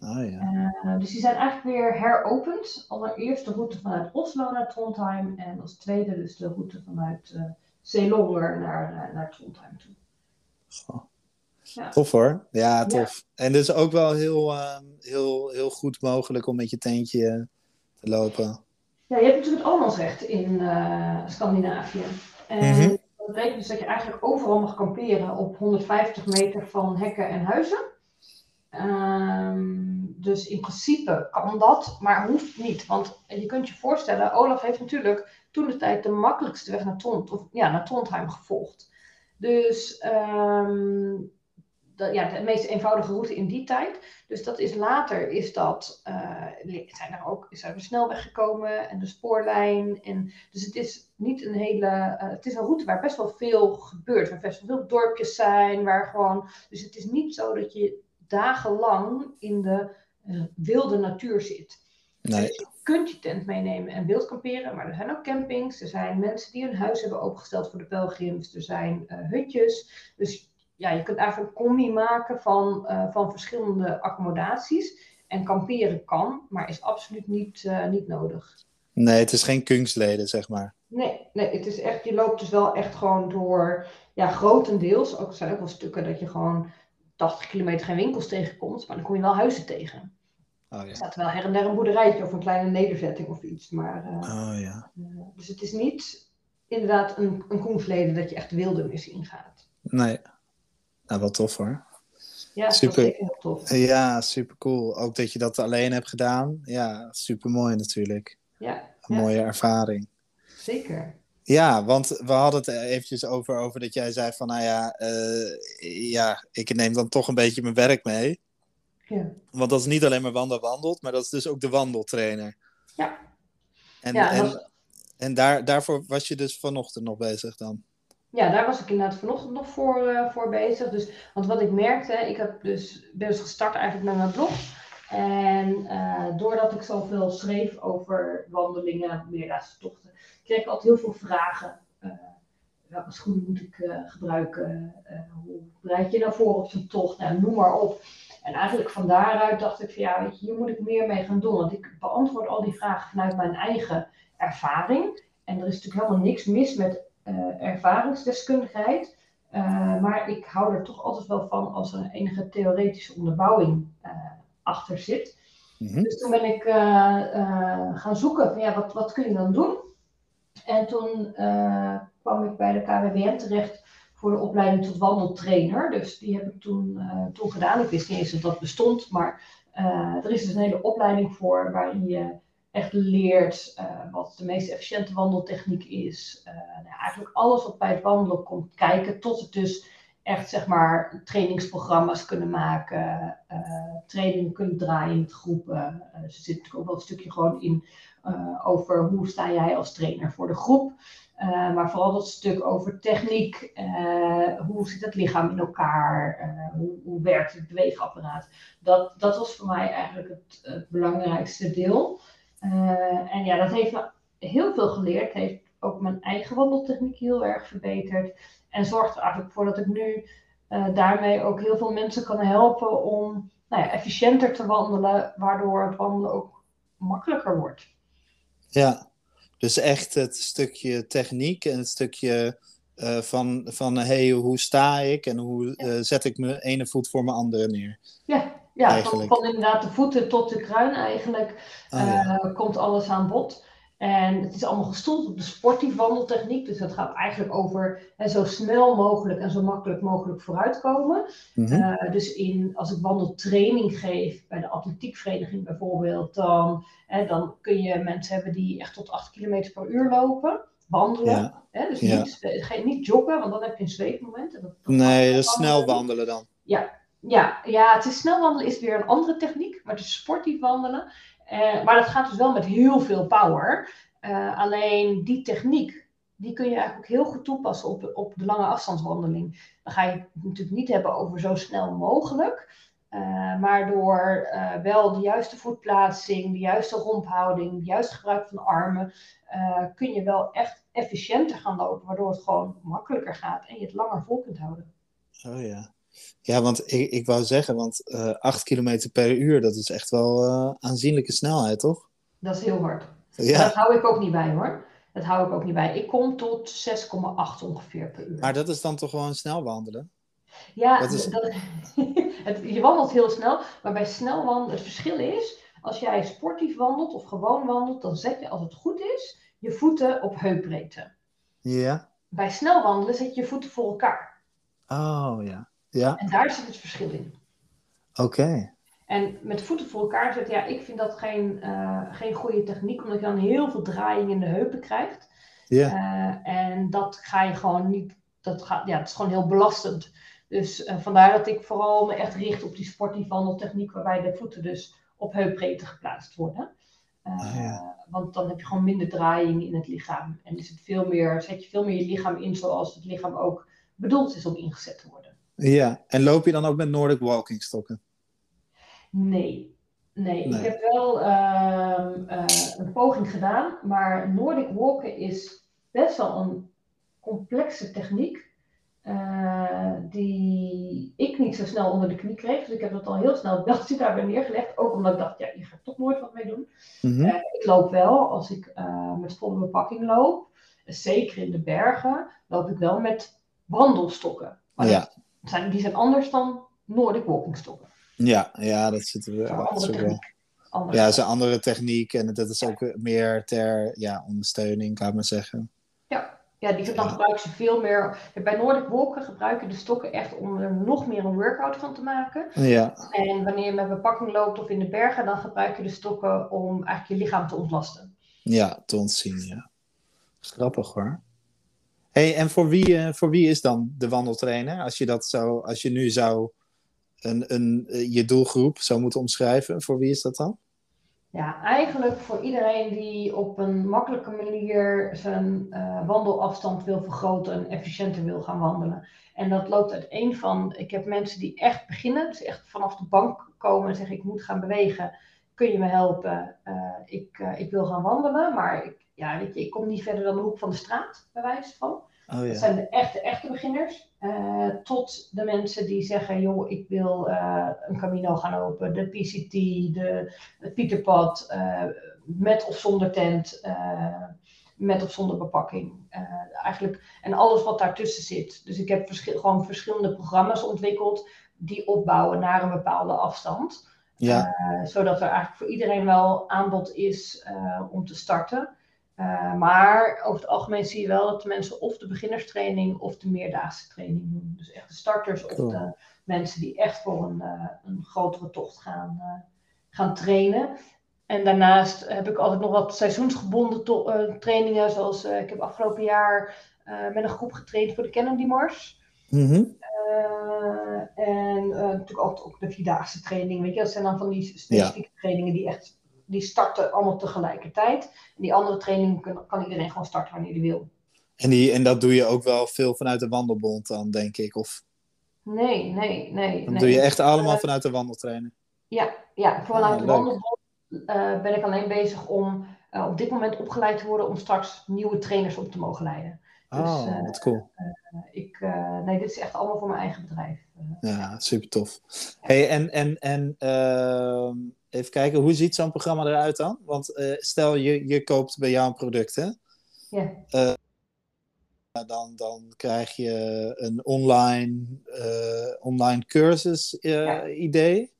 Ah, ja. Uh, dus die zijn eigenlijk weer heropend. Allereerst de route vanuit Oslo naar Trondheim en als tweede dus de route vanuit uh, Zeelonger naar, uh, naar Trondheim toe. Goh. Ja. Tof hoor. Ja, tof. Ja. En dus ook wel heel, ehm, heel, heel goed mogelijk om met je tentje te lopen. Ja, je hebt natuurlijk het allemansrecht in Scandinavië. En mm -hmm. dat betekent dus dat je eigenlijk overal mag kamperen op 150 meter van hekken en huizen. Um, dus in principe kan dat, maar hoeft niet. Want je kunt je voorstellen, Olaf heeft natuurlijk toen de tijd de makkelijkste weg naar, Trond, of, ja, naar Trondheim gevolgd. Dus um, dat, ja, de meest eenvoudige route in die tijd. Dus dat is later is dat, uh, zijn er ook, is er de snelweg gekomen en de spoorlijn. En, dus het is niet een hele, uh, het is een route waar best wel veel gebeurt. Waar best wel veel dorpjes zijn, waar gewoon, dus het is niet zo dat je dagenlang in de uh, wilde natuur zit. Nee. Dus kunt je tent meenemen en wild kamperen, maar er zijn ook campings. Er zijn mensen die hun huis hebben opengesteld voor de pelgrims. Er zijn uh, hutjes. Dus ja, je kunt eigenlijk een combi maken van, uh, van verschillende accommodaties. En kamperen kan, maar is absoluut niet, niet nodig. Nee, het is geen kunstleden, zeg maar. Nee, nee, het is echt, je loopt dus wel echt gewoon door, ja, grotendeels. Ook, er zijn ook wel stukken dat je gewoon 80 kilometer geen winkels tegenkomt, maar dan kom je wel huizen tegen. Oh, ja. Er staat wel her en der een boerderijtje of een kleine nederzetting of iets. Maar, uh, oh, ja. uh, dus het is niet inderdaad een, een koensleden dat je echt wildernis ingaat. Nee. Nou, wat tof hoor. Ja, super. heel tof. Ja, super cool. Ook dat je dat alleen hebt gedaan. Ja, super mooi natuurlijk. Ja. Een ja. mooie ervaring. Zeker. Ja, want we hadden het eventjes over, over dat jij zei van, nou ja, uh, ja, ik neem dan toch een beetje mijn werk mee. Ja. Want dat is niet alleen maar wandel wandelt, maar dat is dus ook de wandeltrainer. Ja. En, ja, en, dat... en daar, daarvoor was je dus vanochtend nog bezig dan? Ja, daar was ik inderdaad vanochtend nog voor, uh, voor bezig. Dus, want wat ik merkte, ik heb dus, ben dus gestart eigenlijk met mijn blog. En uh, doordat ik zoveel schreef over wandelingen, meerdaagse tochten, kreeg ik altijd heel veel vragen. Uh, welke schoenen moet ik gebruiken? hoe bereid je nou voor op zo'n tocht? Nou, noem maar op. En eigenlijk van daaruit dacht ik van ja, weet je, hier moet ik meer mee gaan doen. Want ik beantwoord al die vragen vanuit mijn eigen ervaring. En er is natuurlijk helemaal niks mis met ervaringsdeskundigheid. maar ik hou er toch altijd wel van als er enige theoretische onderbouwing achter zit. Mm-hmm. Dus toen ben ik gaan zoeken van ja, wat, wat kun je dan doen? En toen kwam ik bij de KWBM terecht voor de opleiding tot wandeltrainer. Dus die heb ik toen, toen gedaan. Ik wist niet eens dat dat bestond, maar er is dus een hele opleiding voor waarin je echt leert wat de meest efficiënte wandeltechniek is. nou, eigenlijk alles wat bij het wandelen komt kijken, tot het dus echt zeg maar trainingsprogramma's kunnen maken, trainingen kunnen draaien met groepen. Dus er zit natuurlijk ook wel een stukje gewoon in over hoe sta jij als trainer voor de groep. Uh, maar vooral dat stuk over techniek. Uh, hoe zit het lichaam in elkaar? Uh, hoe, hoe, werkt het beweegapparaat? Dat, dat was voor mij eigenlijk het, het belangrijkste deel. en ja, dat heeft me heel veel geleerd. Heeft ook mijn eigen wandeltechniek heel erg verbeterd. En zorgt er eigenlijk voor dat ik nu daarmee ook heel veel mensen kan helpen om nou ja, efficiënter te wandelen. Waardoor het wandelen ook makkelijker wordt. Ja, dus echt het stukje techniek en het stukje uh, van, van hey, hoe sta ik en hoe uh, zet ik mijn ene voet voor mijn andere neer. Ja, ja van, van, inderdaad de voeten tot de kruin eigenlijk oh, ja. uh, komt alles aan bod. En het is allemaal gestoeld op de sportief wandeltechniek. Dus het gaat eigenlijk over hè, zo snel mogelijk en zo makkelijk mogelijk vooruitkomen. Mm -hmm. uh, dus in, als ik wandeltraining geef bij de atletiekvereniging bijvoorbeeld, dan, hè, dan kun je mensen hebben die echt tot 8 km per uur lopen. Wandelen. Ja. Hè, dus ja. niet, niet joggen, want dan heb je een zweetmoment. Dat, dat nee, dat is snel wandelen dan. Ja, ja, ja, het is snel wandelen is weer een andere techniek, maar het is sportief wandelen. Uh, maar dat gaat dus wel met heel veel power. Uh, alleen die techniek, die kun je eigenlijk ook heel goed toepassen op, op de lange afstandswandeling. Dan ga je het natuurlijk niet hebben over zo snel mogelijk. Uh, maar door wel de juiste voetplaatsing, de juiste romphouding, het juiste gebruik van armen, kun je wel echt efficiënter gaan lopen, waardoor het gewoon makkelijker gaat en je het langer vol kunt houden. Oh ja. Ja, want ik, ik wou zeggen, want uh, 8 km per uur, dat is echt wel uh, aanzienlijke snelheid, toch? Dat is heel hard. Ja. Dat hou ik ook niet bij hoor. Dat hou ik ook niet bij. Ik kom tot 6,8 ongeveer per uur. Maar dat is dan toch gewoon snel wandelen? Ja, dat is... dat, het, je wandelt heel snel, maar bij snel wandelen, het verschil is, als jij sportief wandelt of gewoon wandelt, dan zet je, als het goed is, je voeten op heupbreedte. Ja. Bij snel wandelen zet je je voeten voor elkaar. Oh ja. Ja. En daar zit het verschil in. Oké. Okay. En met voeten voor elkaar zetten, ja, ik vind dat geen, uh, geen goede techniek, omdat je dan heel veel draaiing in de heupen krijgt. Ja. Uh, en dat ga je gewoon niet, dat gaat, ja, het is gewoon heel belastend. Dus uh, vandaar dat ik vooral me echt richt op die sportief wandeltechniek, waarbij de voeten dus op heupbreedte geplaatst worden. Oh, ja. Want dan heb je gewoon minder draaiing in het lichaam. En is het veel meer, zet je veel meer je lichaam in zoals het lichaam ook bedoeld is om ingezet te worden. Ja, en loop je dan ook met Nordic walking stokken? Nee. Nee, nee. ik heb wel uh, uh, een poging gedaan, maar Nordic walken is best wel een complexe techniek. Uh, die ik niet zo snel onder de knie kreeg. Dus ik heb dat al heel snel beltje daarbij neergelegd. Ook omdat ik dacht, ja, hier ga ik toch nooit wat mee doen. Mm -hmm. ik loop wel, als ik met volle bepakking loop, zeker in de bergen, loop ik wel met wandelstokken. Maar ja zijn, die zijn anders dan Nordic walking stokken. Ja, ja, dat zit er wel. Ja, het is een andere techniek en dat is ook meer ter ja, ondersteuning, kan ik maar zeggen. Ja, ja die, dan gebruiken ze veel meer. Bij Nordic Walken gebruiken de stokken echt om er nog meer een workout van te maken. Ja. En wanneer je met bepakking loopt of in de bergen, dan gebruik je de stokken om eigenlijk je lichaam te ontlasten. Ja, te ontzien, ja. Grappig hoor. Hey, en voor wie, uh, voor wie is dan de wandeltrainer? Als je, dat zou, als je nu zou een, een, uh, je doelgroep zou moeten omschrijven, voor wie is dat dan? Ja, eigenlijk voor iedereen die op een makkelijke manier zijn uh, wandelafstand wil vergroten en efficiënter wil gaan wandelen. En dat loopt uit één van, ik heb mensen die echt beginnen, dus echt vanaf de bank komen en zeggen ik moet gaan bewegen. Kun je me helpen? ik, ik wil gaan wandelen, maar ik, ja, weet je, ik kom niet verder dan de hoek van de straat, bij wijze van. Oh, ja. Dat zijn de echte, echte beginners. Uh, tot de mensen die zeggen, joh, ik wil uh, een Camino gaan lopen, de PCT, de, het Pieterpad, uh, met of zonder tent, met of zonder bepakking. eigenlijk, en alles wat daartussen zit. Dus ik heb gewoon verschillende programma's ontwikkeld die opbouwen naar een bepaalde afstand. Ja. zodat er eigenlijk voor iedereen wel aanbod is om te starten. Uh, maar over het algemeen zie je wel dat de mensen of de beginnerstraining of de meerdaagse training doen. Dus echt de starters cool. of de mensen die echt voor een, een grotere tocht gaan, gaan trainen. En daarnaast heb ik altijd nog wat seizoensgebonden trainingen. Zoals ik heb afgelopen jaar met een groep getraind voor de Kennedy Mars. Mm -hmm. en natuurlijk ook, ook de vierdaagse training. Weet je, dat zijn dan van die specifieke ja. trainingen die echt die starten allemaal tegelijkertijd. En die andere training kan, kan iedereen gewoon starten wanneer hij wil. En, die, en dat doe je ook wel veel vanuit de wandelbond dan, denk ik? Of Nee, nee, nee. dan nee. doe je echt allemaal Eh, vanuit de wandeltrainen? Ja, ja vanuit Ah, de wandelbond eh, ben ik alleen bezig om eh, op dit moment opgeleid te worden om straks nieuwe trainers op te mogen leiden. Dus, Oh, eh, wat cool. ik, eh, nee, dit is echt allemaal voor mijn eigen bedrijf. Eh, Ja, super tof. Hey, en en, en ehm, even kijken, hoe ziet zo'n programma eruit dan? Want eh, stel je, je koopt bij jou een product, hè? ja. Dan, dan krijg je een online, eh, online cursus eh, Ja. idee.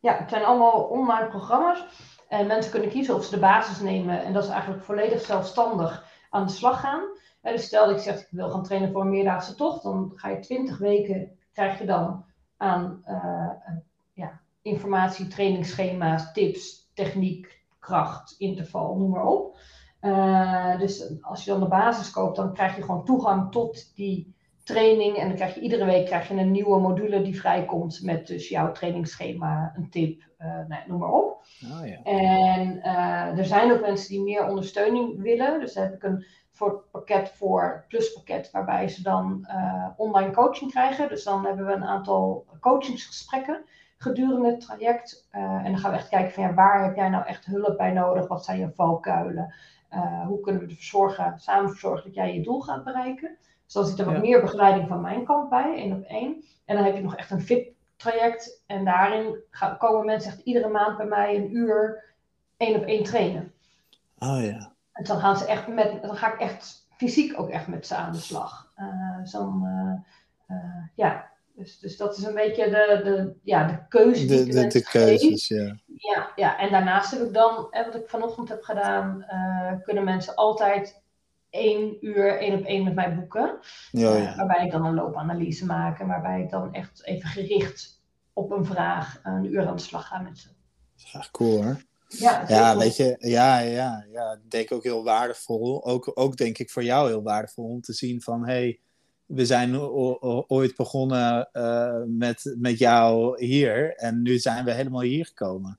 ja, het zijn allemaal online programma's. En mensen kunnen kiezen of ze de basis nemen. En dat is eigenlijk volledig zelfstandig aan de slag gaan. Dus stel dat ik zeg, ik wil gaan trainen voor een meerdaagse tocht. Dan ga je 20 weken, krijg je dan aan eh, ja, informatie, trainingsschema's, tips, techniek, kracht, interval, noem maar op. Eh, dus als je dan de basis koopt, dan krijg je gewoon toegang tot die training. En dan krijg je iedere week krijg je een nieuwe module die vrijkomt met dus jouw trainingsschema, een tip, eh, nou, noem maar op. Oh ja. En eh, er zijn ook mensen die meer ondersteuning willen. Dus daar heb ik een soort pakket voor, pluspakket, waarbij ze dan eh, online coaching krijgen. Dus dan hebben we een aantal coachingsgesprekken gedurende het traject. En dan gaan we echt kijken van ja, waar heb jij nou echt hulp bij nodig? Wat zijn je valkuilen? Hoe kunnen we ervoor zorgen, samen voor zorgen dat jij je doel gaat bereiken? Dus dan zit er wat Ja. meer begeleiding van mijn kant bij, één op één. En dan heb je nog echt een VIP-traject. En daarin gaan, komen mensen echt iedere maand bij mij een uur één op één trainen. Oh ja. En dan gaan ze echt met, dan ga ik echt fysiek ook echt met ze aan de slag. Dus dan, ja, dus, dus dat is een beetje de, de, ja, de keuze die De, ik de, de, keuzes, ja. Ja, ja, en daarnaast heb ik dan, hè, wat ik vanochtend heb gedaan, kunnen mensen altijd één uur één op één met mij boeken. Ja, Eh, ja. waarbij ik dan een loopanalyse maak en waarbij ik dan echt even gericht op een vraag een uur aan de slag ga met ze. Ja, cool hoor. Ja, is Ja, weet je, ja, ja, ja. Ik denk ook heel waardevol. Ook, ook denk ik voor jou heel waardevol om te zien van, hey, we zijn ooit begonnen eh, met, met jou hier en nu zijn we helemaal hier gekomen.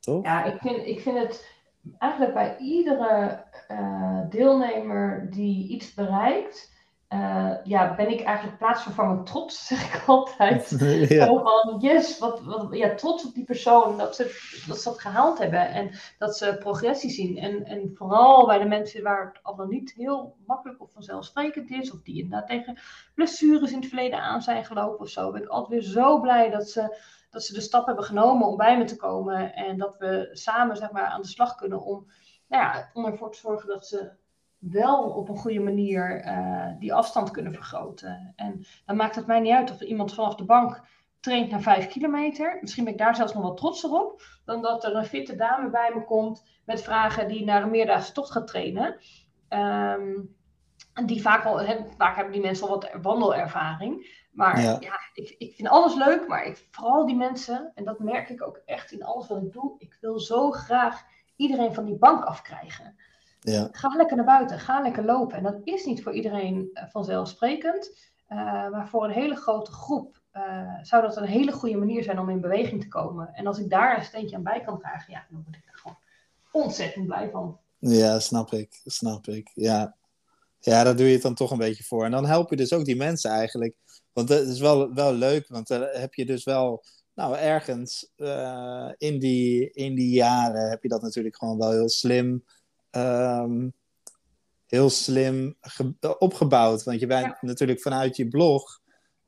Toch? Ja, ik vind, ik vind het eigenlijk bij iedere eh, deelnemer die iets bereikt, eh, ja, ben ik eigenlijk plaatsvervangend trots, zeg ik altijd. ja. Zo van, yes, wat, wat, ja, trots op die persoon, dat ze, dat ze dat gehaald hebben en dat ze progressie zien. En, en vooral bij de mensen waar het allemaal niet heel makkelijk of vanzelfsprekend is, of die inderdaad tegen blessures in het verleden aan zijn gelopen of zo, ben ik altijd weer zo blij dat ze, dat ze de stap hebben genomen om bij me te komen en dat we samen zeg maar, aan de slag kunnen om, nou ja, om ervoor te zorgen dat ze wel op een goede manier eh, die afstand kunnen vergroten. En dan maakt het mij niet uit of iemand vanaf de bank traint naar vijf kilometer. Misschien ben ik daar zelfs nog wel trotser op. Dan dat er een fitte dame bij me komt met vragen die naar een meerdaagse tocht gaat trainen. En die vaak al, vaak hebben die mensen al wat wandelervaring. Maar Ja. ja, ik, ik vind alles leuk. Maar ik, vooral die mensen, en dat merk ik ook echt in alles wat ik doe. Ik wil zo graag iedereen van die bank afkrijgen. Ja. Ga lekker naar buiten, ga lekker lopen. En dat is niet voor iedereen eh, vanzelfsprekend. Eh, maar voor een hele grote groep eh, zou dat een hele goede manier zijn om in beweging te komen. En als ik daar een steentje aan bij kan dragen, ja, dan word ik er gewoon ontzettend blij van. Ja, snap ik, snap ik. Ja. ja, daar doe je het dan toch een beetje voor. En dan help je dus ook die mensen eigenlijk. Want dat is wel, wel leuk, want dan heb je dus wel, nou ergens eh, in, die, in die jaren heb je dat natuurlijk gewoon wel heel slim, ehm, heel slim ge- opgebouwd. Want je bent Ja. natuurlijk vanuit je blog,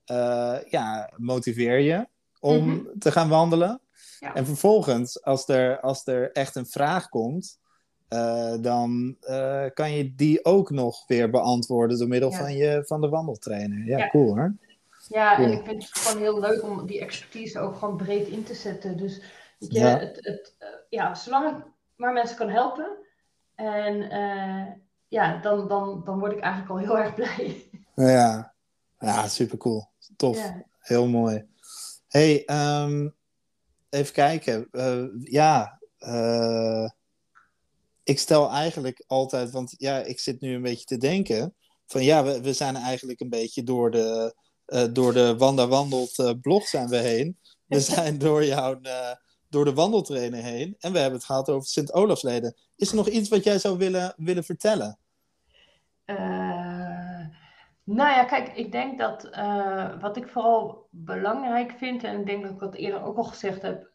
eh, ja, motiveer je om Mhm. te gaan wandelen. Ja. En vervolgens, als er, als er echt een vraag komt, eh, dan kan je die ook nog weer beantwoorden door middel Ja. van, je, van de wandeltrainer. Ja, Ja. cool hoor. Ja, en ik vind het gewoon heel leuk om die expertise ook gewoon breed in te zetten. Dus weet je, Ja. het, het, eh, ja, zolang ik maar mensen kan helpen. En eh, ja, dan, dan, dan word ik eigenlijk al heel erg blij. Ja, ja super cool. Tof. Ja. Heel mooi. hey, ehm, even kijken. Eh, ja, ik stel eigenlijk altijd, want ja, ik zit nu een beetje te denken van ja, we, we zijn eigenlijk een beetje door de, eh, door de Wanda Wandelt eh, blog zijn we heen. We zijn door jouw, eh, door de wandeltrainer heen en we hebben het gehad over Sint-Olafsleden. Is er nog iets wat jij zou willen, willen vertellen? nou ja, kijk, ik denk dat wat ik vooral belangrijk vind, en ik denk dat ik dat eerder ook al gezegd heb,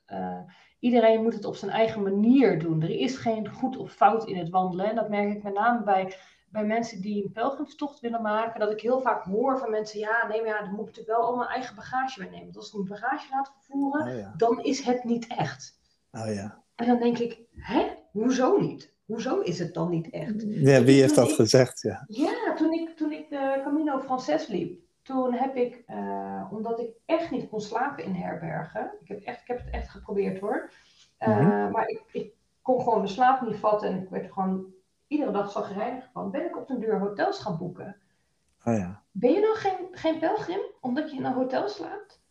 iedereen moet het op zijn eigen manier doen. Er is geen goed of fout in het wandelen. En dat merk ik met name bij bij mensen die een pelgrimstocht willen maken, dat ik heel vaak hoor van mensen, ja, nee, maar ja, dan moet ik natuurlijk wel al mijn eigen bagage meenemen. Want als ik mijn bagage laat vervoeren, oh, dan is het niet echt. Oh ja. En dan denk ik, hè, hoezo niet? Hoezo is het dan niet echt? Ja, wie heeft dat gezegd? Ja, ja toen ik, toen ik de Camino Frances liep, toen heb ik, uh, omdat ik echt niet kon slapen in herbergen, ik heb, echt, ik heb het echt geprobeerd hoor, uh, maar ik, ik kon gewoon mijn slaap niet vatten en ik werd gewoon iedere dag zagrijnig van, ben ik op de deur hotels gaan boeken. Oh ja. Ben je dan geen, geen pelgrim omdat je in een hotel slaapt?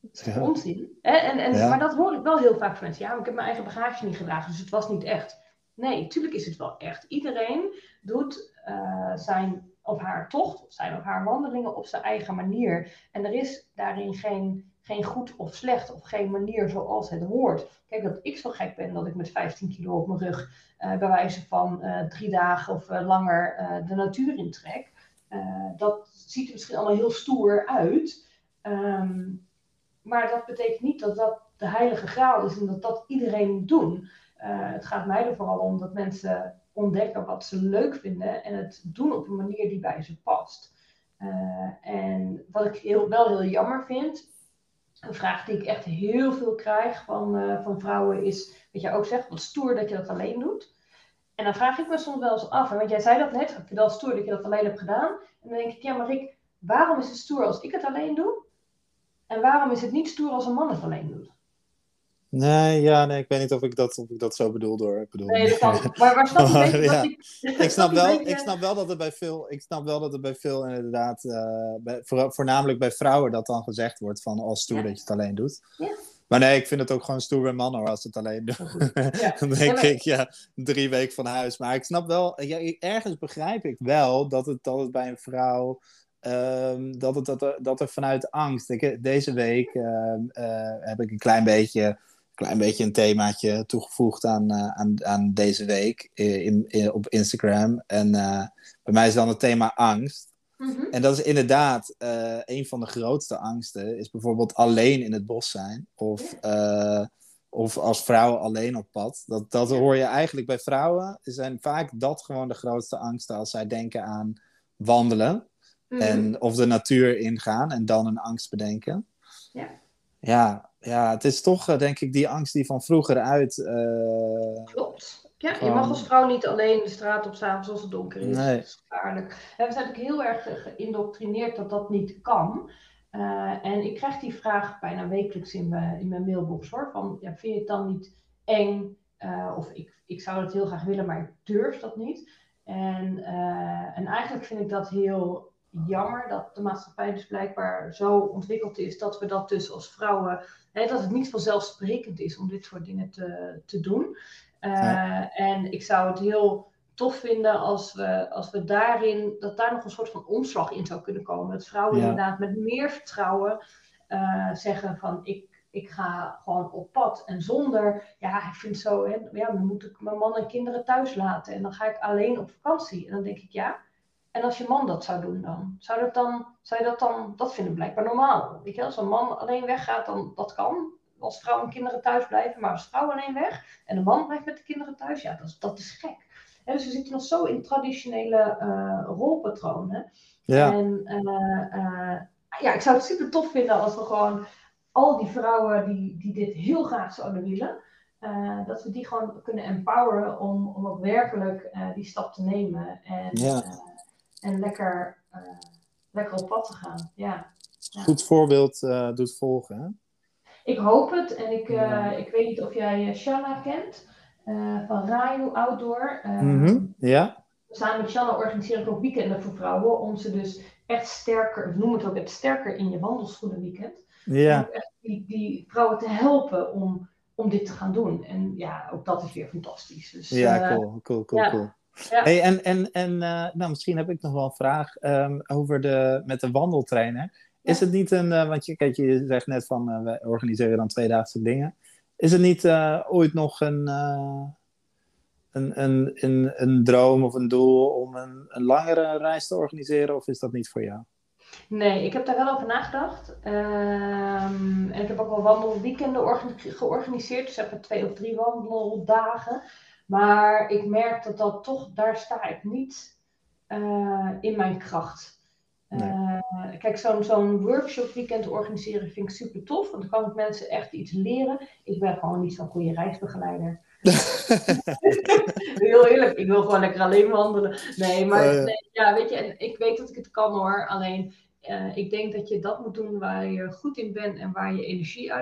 Dat is ja. onzin. En, en, Maar dat hoor ik wel heel vaak van mensen. Ja, maar ik heb mijn eigen bagage niet gedragen, dus het was niet echt. Nee, natuurlijk is het wel echt. Iedereen doet uh, zijn of haar tocht, zijn of haar wandelingen op zijn eigen manier. En er is daarin geen geen goed of slecht of geen manier zoals het hoort. Kijk, dat ik zo gek ben dat ik met 15 kilo op mijn rug uh, bij wijze van uh, drie dagen of uh, langer de natuur intrek. dat ziet er misschien allemaal heel stoer uit. Um, maar dat betekent niet dat dat de heilige graal is en dat dat iedereen moet doen. het gaat mij er vooral om dat mensen ontdekken wat ze leuk vinden en het doen op een manier die bij ze past. en wat ik heel, wel heel jammer vind, een vraag die ik echt heel veel krijg van, uh, van vrouwen is, wat jij ook zegt, wat stoer dat je dat alleen doet. En dan vraag ik me soms wel eens af, want jij zei dat net, ik het stoer dat je dat alleen hebt gedaan. En dan denk ik, ja maar ik, waarom is het stoer als ik het alleen doe? En waarom is het niet stoer als een man het alleen doet? Nee, ja, nee, ik weet niet of ik dat, of ik dat zo bedoel door. Ik bedoel, nee, dat kan. Maar waar snap je ja. ik, ik, snap wel, ik snap wel dat er bij veel, ik snap wel dat er bij veel inderdaad, uh, bij, voornamelijk bij vrouwen dat dan gezegd wordt van als oh, stoer dat je het alleen doet. Ja. Maar nee, ik vind het ook gewoon stoer bij mannen als het alleen doen. Ja. dan denk ik, ja, drie weken van huis. Maar ik snap wel, ja, ergens begrijp ik wel dat het, dat het bij een vrouw Um, dat, het, dat, er, dat er vanuit angst. Ik, deze week uh, uh, heb ik een klein beetje klein beetje een themaatje toegevoegd aan, uh, aan, aan deze week in, in, op Instagram. En bij mij is dan het thema angst. Mm -hmm. En dat is inderdaad uh, een van de grootste angsten. Is bijvoorbeeld alleen in het bos zijn. Of, of als vrouw alleen op pad. Dat, dat hoor je eigenlijk bij vrouwen. Zijn vaak dat gewoon de grootste angsten als zij denken aan wandelen. Mm -hmm. En of de natuur ingaan en dan een angst bedenken. Ja. Ja, ja, het is toch, eh, denk ik, die angst die van vroeger uit. Uh, Klopt. Ja, je mag als vrouw niet alleen de straat op s'avonds als het donker is. Nee. Dat is gevaarlijk. we zijn ook heel erg geïndoctrineerd dat dat niet kan. Uh, en ik krijg die vraag bijna wekelijks in mijn, in mijn mailbox hoor. Van, ja, vind je het dan niet eng? Uh, of ik, ik zou het heel graag willen, maar ik durf dat niet. En, en eigenlijk vind ik dat heel jammer dat de maatschappij dus blijkbaar zo ontwikkeld is dat we dat dus als vrouwen, hè, dat het niet vanzelfsprekend is om dit soort dingen te, te doen. Uh, En ik zou het heel tof vinden als we, als we daarin, dat daar nog een soort van omslag in zou kunnen komen. Dat vrouwen ja. inderdaad met meer vertrouwen uh, zeggen van ik, ik ga gewoon op pad. En zonder, ja, ik vind zo, hè, ja, dan moet ik mijn man en kinderen thuis laten. En dan ga ik alleen op vakantie. En dan denk ik, ja, en als je man dat zou doen dan? Zou, dat dan, zou je dat dan, dat vinden blijkbaar normaal. Weet je, als een man alleen weggaat, dan dat kan. Als vrouw en kinderen thuis blijven, maar als vrouw alleen weg en de man blijft met de kinderen thuis, ja, dat is, dat is gek. En dus we zitten nog zo in traditionele uh, rolpatronen. Ja. En uh, uh, ja, ik zou het super tof vinden als we gewoon al die vrouwen die, die dit heel graag zouden willen, dat we die gewoon kunnen empoweren om, om ook werkelijk die stap te nemen. En, ja en lekker, uh, lekker op pad te gaan. Ja. ja. Goed voorbeeld uh, doet volgen. Hè? Ik hoop het. En ik, ja. ik weet niet of jij Shanna kent. van Rayo Outdoor. Mm -hmm. Ja. Samen met Shanna organiseer ik ook weekenden voor vrouwen. Om ze dus echt sterker, noem het ook het sterker in je wandelschoenen weekend. Ja. Om echt die, die vrouwen te helpen om, om dit te gaan doen. En ja, ook dat is weer fantastisch. Dus, ja, cool, cool, cool, ja. cool. Ja. Hey, en en, en uh, nou, misschien heb ik nog wel een vraag um, over de, met de wandeltrainer. Is het niet een, uh, want je, kijk, je zegt net van uh, we organiseren dan tweedaagse dingen. Is het niet ooit nog een, een, een, een, een droom of een doel om een, een langere reis te organiseren? Of is dat niet voor jou? Nee, ik heb daar wel over nagedacht. Ehm, en ik heb ook wel wandelweekenden georganiseerd. Dus even twee of drie wandeldagen. Maar ik merk dat dat toch, daar sta ik niet uh, in mijn kracht. Uh, kijk, zo'n zo'n workshop weekend organiseren vind ik super tof. Want dan kan ik mensen echt iets leren. Ik ben gewoon niet zo'n goede reisbegeleider. Heel eerlijk, ik wil gewoon lekker alleen wandelen. Nee, maar oh, Nee, ja, weet je, en ik weet dat ik het kan hoor. Alleen, uh, ik denk dat je dat moet doen waar je goed in bent en waar je energie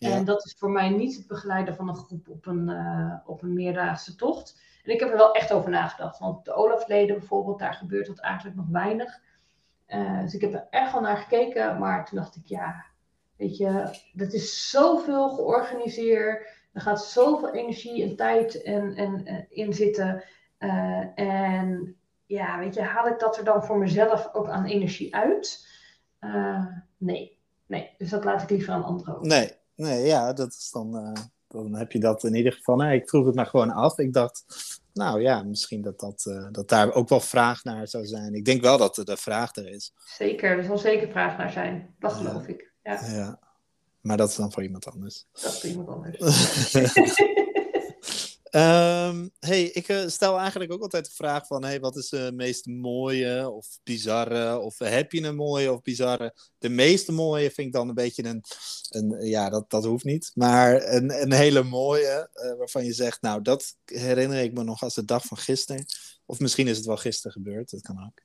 En dat is voor mij niet het begeleiden van een groep op een, uh, op een meerdaagse tocht. En ik heb er wel echt over nagedacht. Want de Olafleden bijvoorbeeld, daar gebeurt dat eigenlijk nog weinig. Uh, dus ik heb er echt wel naar gekeken. Maar toen dacht ik, ja, weet je, dat is zoveel georganiseerd. Er gaat zoveel energie en tijd en, en, en in zitten. Uh, en ja, weet je, haal ik dat er dan voor mezelf ook aan energie uit? Uh, nee, nee. Dus dat laat ik liever aan anderen over. Nee, nee, ja, dat is dan, uh, dan heb je dat in ieder geval. Nee, ik vroeg het maar gewoon af. Ik dacht, nou ja, misschien dat, dat, uh, dat daar ook wel vraag naar zou zijn. Ik denk wel dat er de vraag er is. Zeker, er zal zeker vraag naar zijn. Dat geloof ik. Ja. ja. Maar dat is dan voor iemand anders. Dat is voor iemand anders. Um, hey, ik uh, stel eigenlijk ook altijd de vraag van, hey, wat is de meest mooie of bizarre, of heb je een mooie of bizarre? De meeste mooie vind ik dan een beetje een, een ja, dat, dat hoeft niet, maar een, een hele mooie, uh, waarvan je zegt, nou, dat herinner ik me nog als de dag van gisteren. Of misschien is het wel gisteren gebeurd, dat kan ook.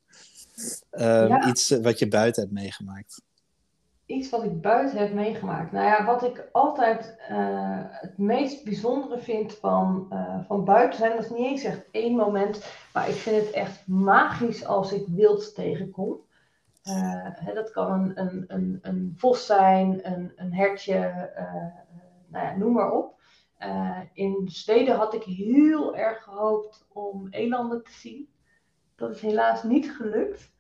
Um, ja. Iets wat je buiten hebt meegemaakt iets wat ik buiten heb meegemaakt. Nou ja, wat ik altijd uh, het meest bijzondere vind van, uh, van buiten zijn, dat is niet eens echt één moment, maar ik vind het echt magisch als ik wild tegenkom. Uh, hè, dat kan een, een, een, een, vos zijn, een, een hertje, nou ja, noem maar op. in Zweden had ik heel erg gehoopt om elanden te zien. Dat is helaas niet gelukt.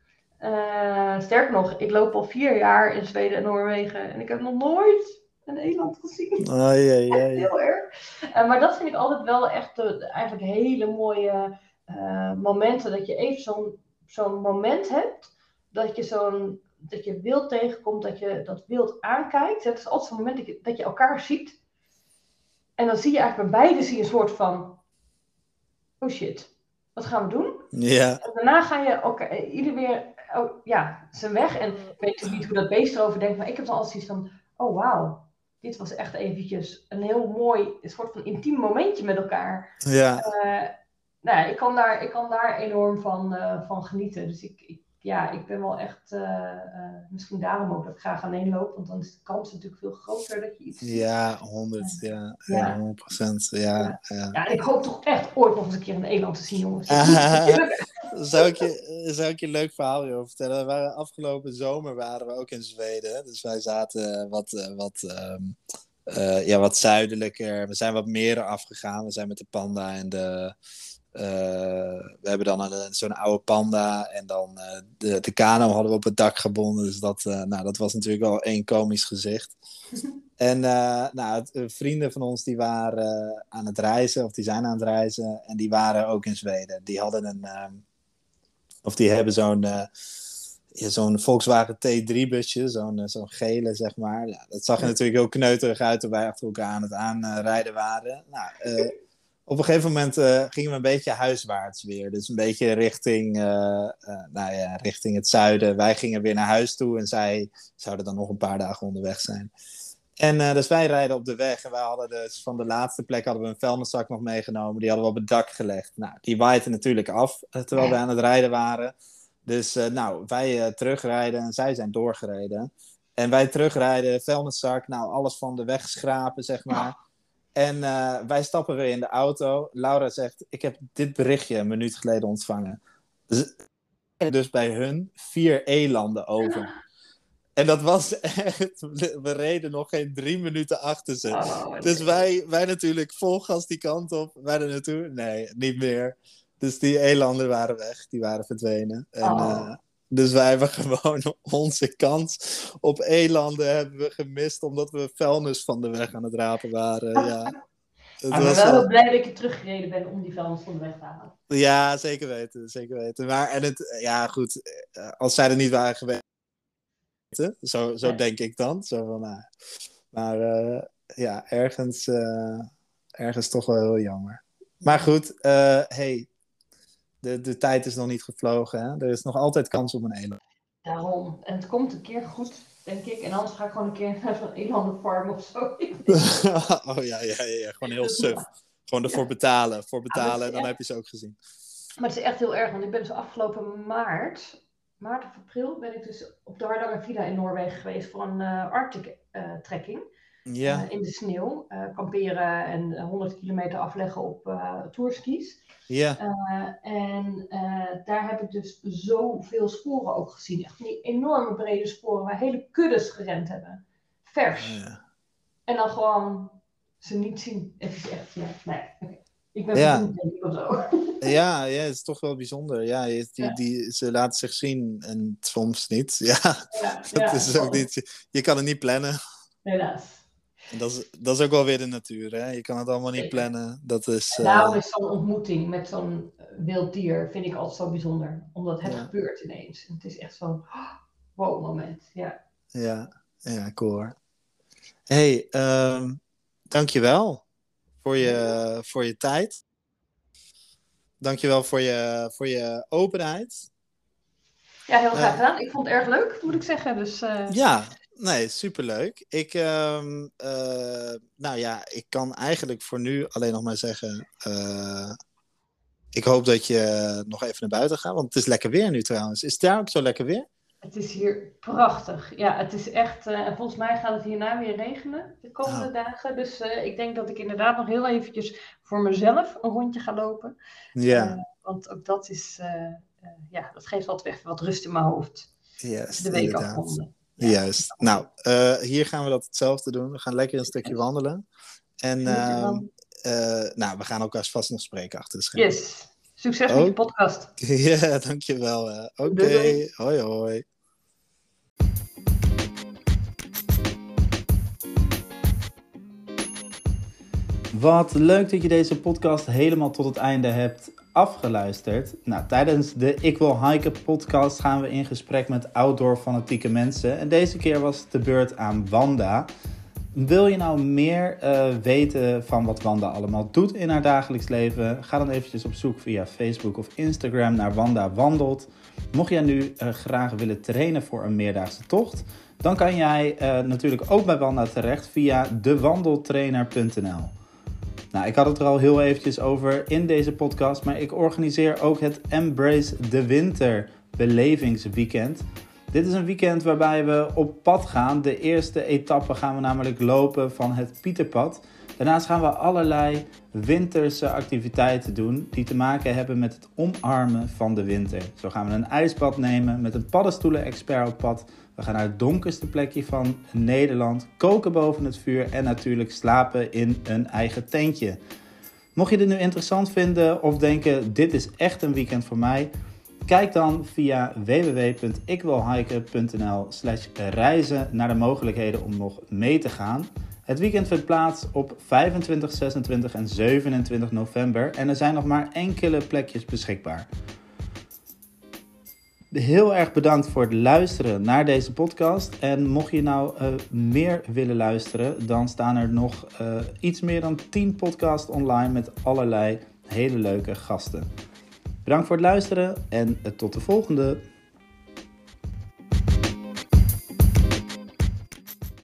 Uh, sterker nog, ik loop al vier jaar in Zweden en Noorwegen en ik heb nog nooit een eland gezien. Oh, jee, jee. Heel erg. Uh, maar dat vind ik altijd wel echt de, eigenlijk hele mooie uh, momenten. Dat je even zo'n zo'n moment hebt. Dat je zo'n dat je wild tegenkomt, dat je dat wild aankijkt. Het is altijd zo'n moment dat je, dat je elkaar ziet. En dan zie je eigenlijk bij beide zie je een soort van... Oh shit, wat gaan we doen? Ja. En daarna ga je elkaar, ieder weer oh, ja, zijn weg. En ik weet niet hoe dat beest erover denkt, maar ik heb dan altijd zoiets van, oh wauw, dit was echt eventjes een heel mooi, een soort van intiem momentje met elkaar. Ja. Uh, nou ja, ik kan daar, ik kan daar enorm van, uh, van genieten. Dus ik, ik, ja, ik ben wel echt, uh, misschien daarom ook dat ik graag alleen loop, want dan is de kans natuurlijk veel groter dat je iets Ja, 100, ja, ja. 100 procent, ja, ja. Ja. ik hoop toch echt ooit nog eens een keer een eland te zien, jongens. zou, ik je, zou ik je een leuk verhaal over vertellen? We waren, afgelopen zomer waren we ook in Zweden, dus wij zaten wat, wat, um, uh, ja, wat zuidelijker. We zijn wat meer afgegaan. We zijn met de panda en de, uh, we hebben dan zo'n oude panda en dan uh, de, de kano hadden we op het dak gebonden. Dus dat, uh, nou, dat was natuurlijk wel één komisch gezicht. en nou, het, vrienden van ons die waren aan het reizen, of die zijn aan het reizen. En die waren ook in Zweden. Die hadden een, of die hebben zo'n ja, zo'n Volkswagen T3-busje, zo'n zo'n gele, zeg maar. Ja, dat zag er natuurlijk heel kneuterig uit toen wij achter elkaar aan het aanrijden waren. Nou, op een gegeven moment uh, gingen we een beetje huiswaarts weer. Dus een beetje richting, uh, nou ja, richting het zuiden. Wij gingen weer naar huis toe en zij zouden dan nog een paar dagen onderweg zijn. En dus wij rijden op de weg en wij hadden dus van de laatste plek hadden we een vuilniszak nog meegenomen. Die hadden we op het dak gelegd. Nou, die waaide natuurlijk af terwijl we aan het rijden waren. Dus nou, wij terugrijden en zij zijn doorgereden. En wij terugrijden, vuilniszak, nou alles van de weg schrapen, zeg maar. En wij stappen weer in de auto. Laura zegt: Ik heb dit berichtje een minuut geleden ontvangen. Dus, dus bij hun vier elanden over. En dat was echt. We reden nog geen drie minuten achter ze. Oh, dus wij, wij natuurlijk vol gas die kant op. Wij er naartoe? Nee, niet meer. Dus die elanden waren weg. Die waren verdwenen. En, oh. uh, dus wij hebben gewoon onze kans op elanden hebben we gemist omdat we vuilnis van de weg aan het rapen waren. Ja. ik ben wel heel blij dat ik je teruggereden ben om die vuilnis van de weg te halen. Ja, zeker weten, zeker weten. Maar en het, ja goed, als zij er niet waren geweest, zo, zo denk ik dan. Zo van, nou, maar uh, ja, ergens, uh, ergens toch wel heel jammer. Maar goed, uh, hey, de, de tijd is nog niet gevlogen. Hè? Er is nog altijd kans op een eland. Daarom. En het komt een keer goed, denk ik. En anders ga ik gewoon een keer naar zo'n elandenfarm of zo. oh ja, ja, ja, gewoon heel suf. Gewoon ervoor betalen. Voor betalen, dan heb je ze ook gezien. Maar het is echt heel erg, want ik ben dus afgelopen maart, maart of april, ben ik dus op de Hardanger Villa in Noorwegen geweest voor een uh, Arctic uh, trekking. Ja. Uh, in de sneeuw, kamperen en 100 kilometer afleggen op tourskis. Ja. en daar heb ik dus zoveel sporen ook gezien. Echt die enorme brede sporen waar hele kuddes gerend hebben. Vers. Ja. En dan gewoon ze niet zien. Het is echt, ja, nee, okay. Ik ben Ja. of zo. Ja, ja, het is toch wel bijzonder. Ja, die, Ja. die, ze laten zich zien en soms niet. Ja, Ja, dat is ook niet, je, je kan het niet plannen. Helaas. En dat, is, dat is ook wel weer de natuur. Hè? Je kan het allemaal niet plannen. Dat is, eh, Daarom is zo'n ontmoeting met zo'n eh, wild dier, vind ik altijd zo bijzonder. Omdat het gebeurt ineens. En het is echt zo'n wow moment. Ja. ja, ja, cool hoor. hey, ehm, dankjewel voor je, voor je tijd. Dankjewel voor je, voor je openheid. ja, heel graag Ja. gedaan. Ik vond het erg leuk, moet ik zeggen. Dus eh, Ja, nee, superleuk. Ik, ehm, eh, nou ja, ik kan eigenlijk voor nu alleen nog maar zeggen. eh, ik hoop dat je nog even naar buiten gaat, want het is lekker weer nu trouwens. Is het daar ook zo lekker weer? Het is hier prachtig. Ja, het is echt... eh, en volgens mij gaat het hierna weer regenen de komende Oh. dagen. Dus eh, ik denk dat ik inderdaad nog heel eventjes voor mezelf een rondje ga lopen. Ja, Eh, want ook dat is... ja, dat geeft altijd even wat rust in mijn hoofd. juist, De week afronden. Ja. Juist. Nou, hier gaan we dat hetzelfde doen. We gaan lekker een stukje wandelen. En ehm, eh, nou, we gaan elkaar vast nog spreken achter de schermen. Yes. Succes met je podcast. Ja, dankjewel. Oké, hoi hoi. Wat leuk dat je deze podcast helemaal tot het einde hebt afgeluisterd. Nou, tijdens de Ik Wil Hiken podcast gaan we in gesprek met outdoor fanatieke mensen. En deze keer was het de beurt aan Wanda. Wil je nou meer eh, weten van wat Wanda allemaal doet in haar dagelijks leven? Ga dan eventjes op zoek via Facebook of Instagram naar Wanda Wandelt. Mocht jij nu eh, graag willen trainen voor een meerdaagse tocht, dan kan jij eh, natuurlijk ook bij Wanda terecht via dewandeltrainer.nl. Nou, ik had het er al heel eventjes over in deze podcast, maar ik organiseer ook het Embrace the Winter belevingsweekend. Dit is een weekend waarbij we op pad gaan. De eerste etappe gaan we namelijk lopen van het Pieterpad. Daarnaast gaan we allerlei winterse activiteiten doen die te maken hebben met het omarmen van de winter. Zo gaan we een ijsbad nemen met een paddenstoelen-expert op pad. We gaan naar het donkerste plekje van Nederland, koken boven het vuur en natuurlijk slapen in een eigen tentje. Mocht je dit nu interessant vinden of denken dit is echt een weekend voor mij, kijk dan via www.ikwilhiken.nl slash reizen naar de mogelijkheden om nog mee te gaan. Het weekend vindt plaats op 25, 26 en 27 november en er zijn nog maar enkele plekjes beschikbaar. Heel erg bedankt voor het luisteren naar deze podcast. En mocht je nou eh, meer willen luisteren, dan staan er nog eh, iets meer dan 10 podcasts online met allerlei hele leuke gasten. Bedankt voor het luisteren en eh, tot de volgende.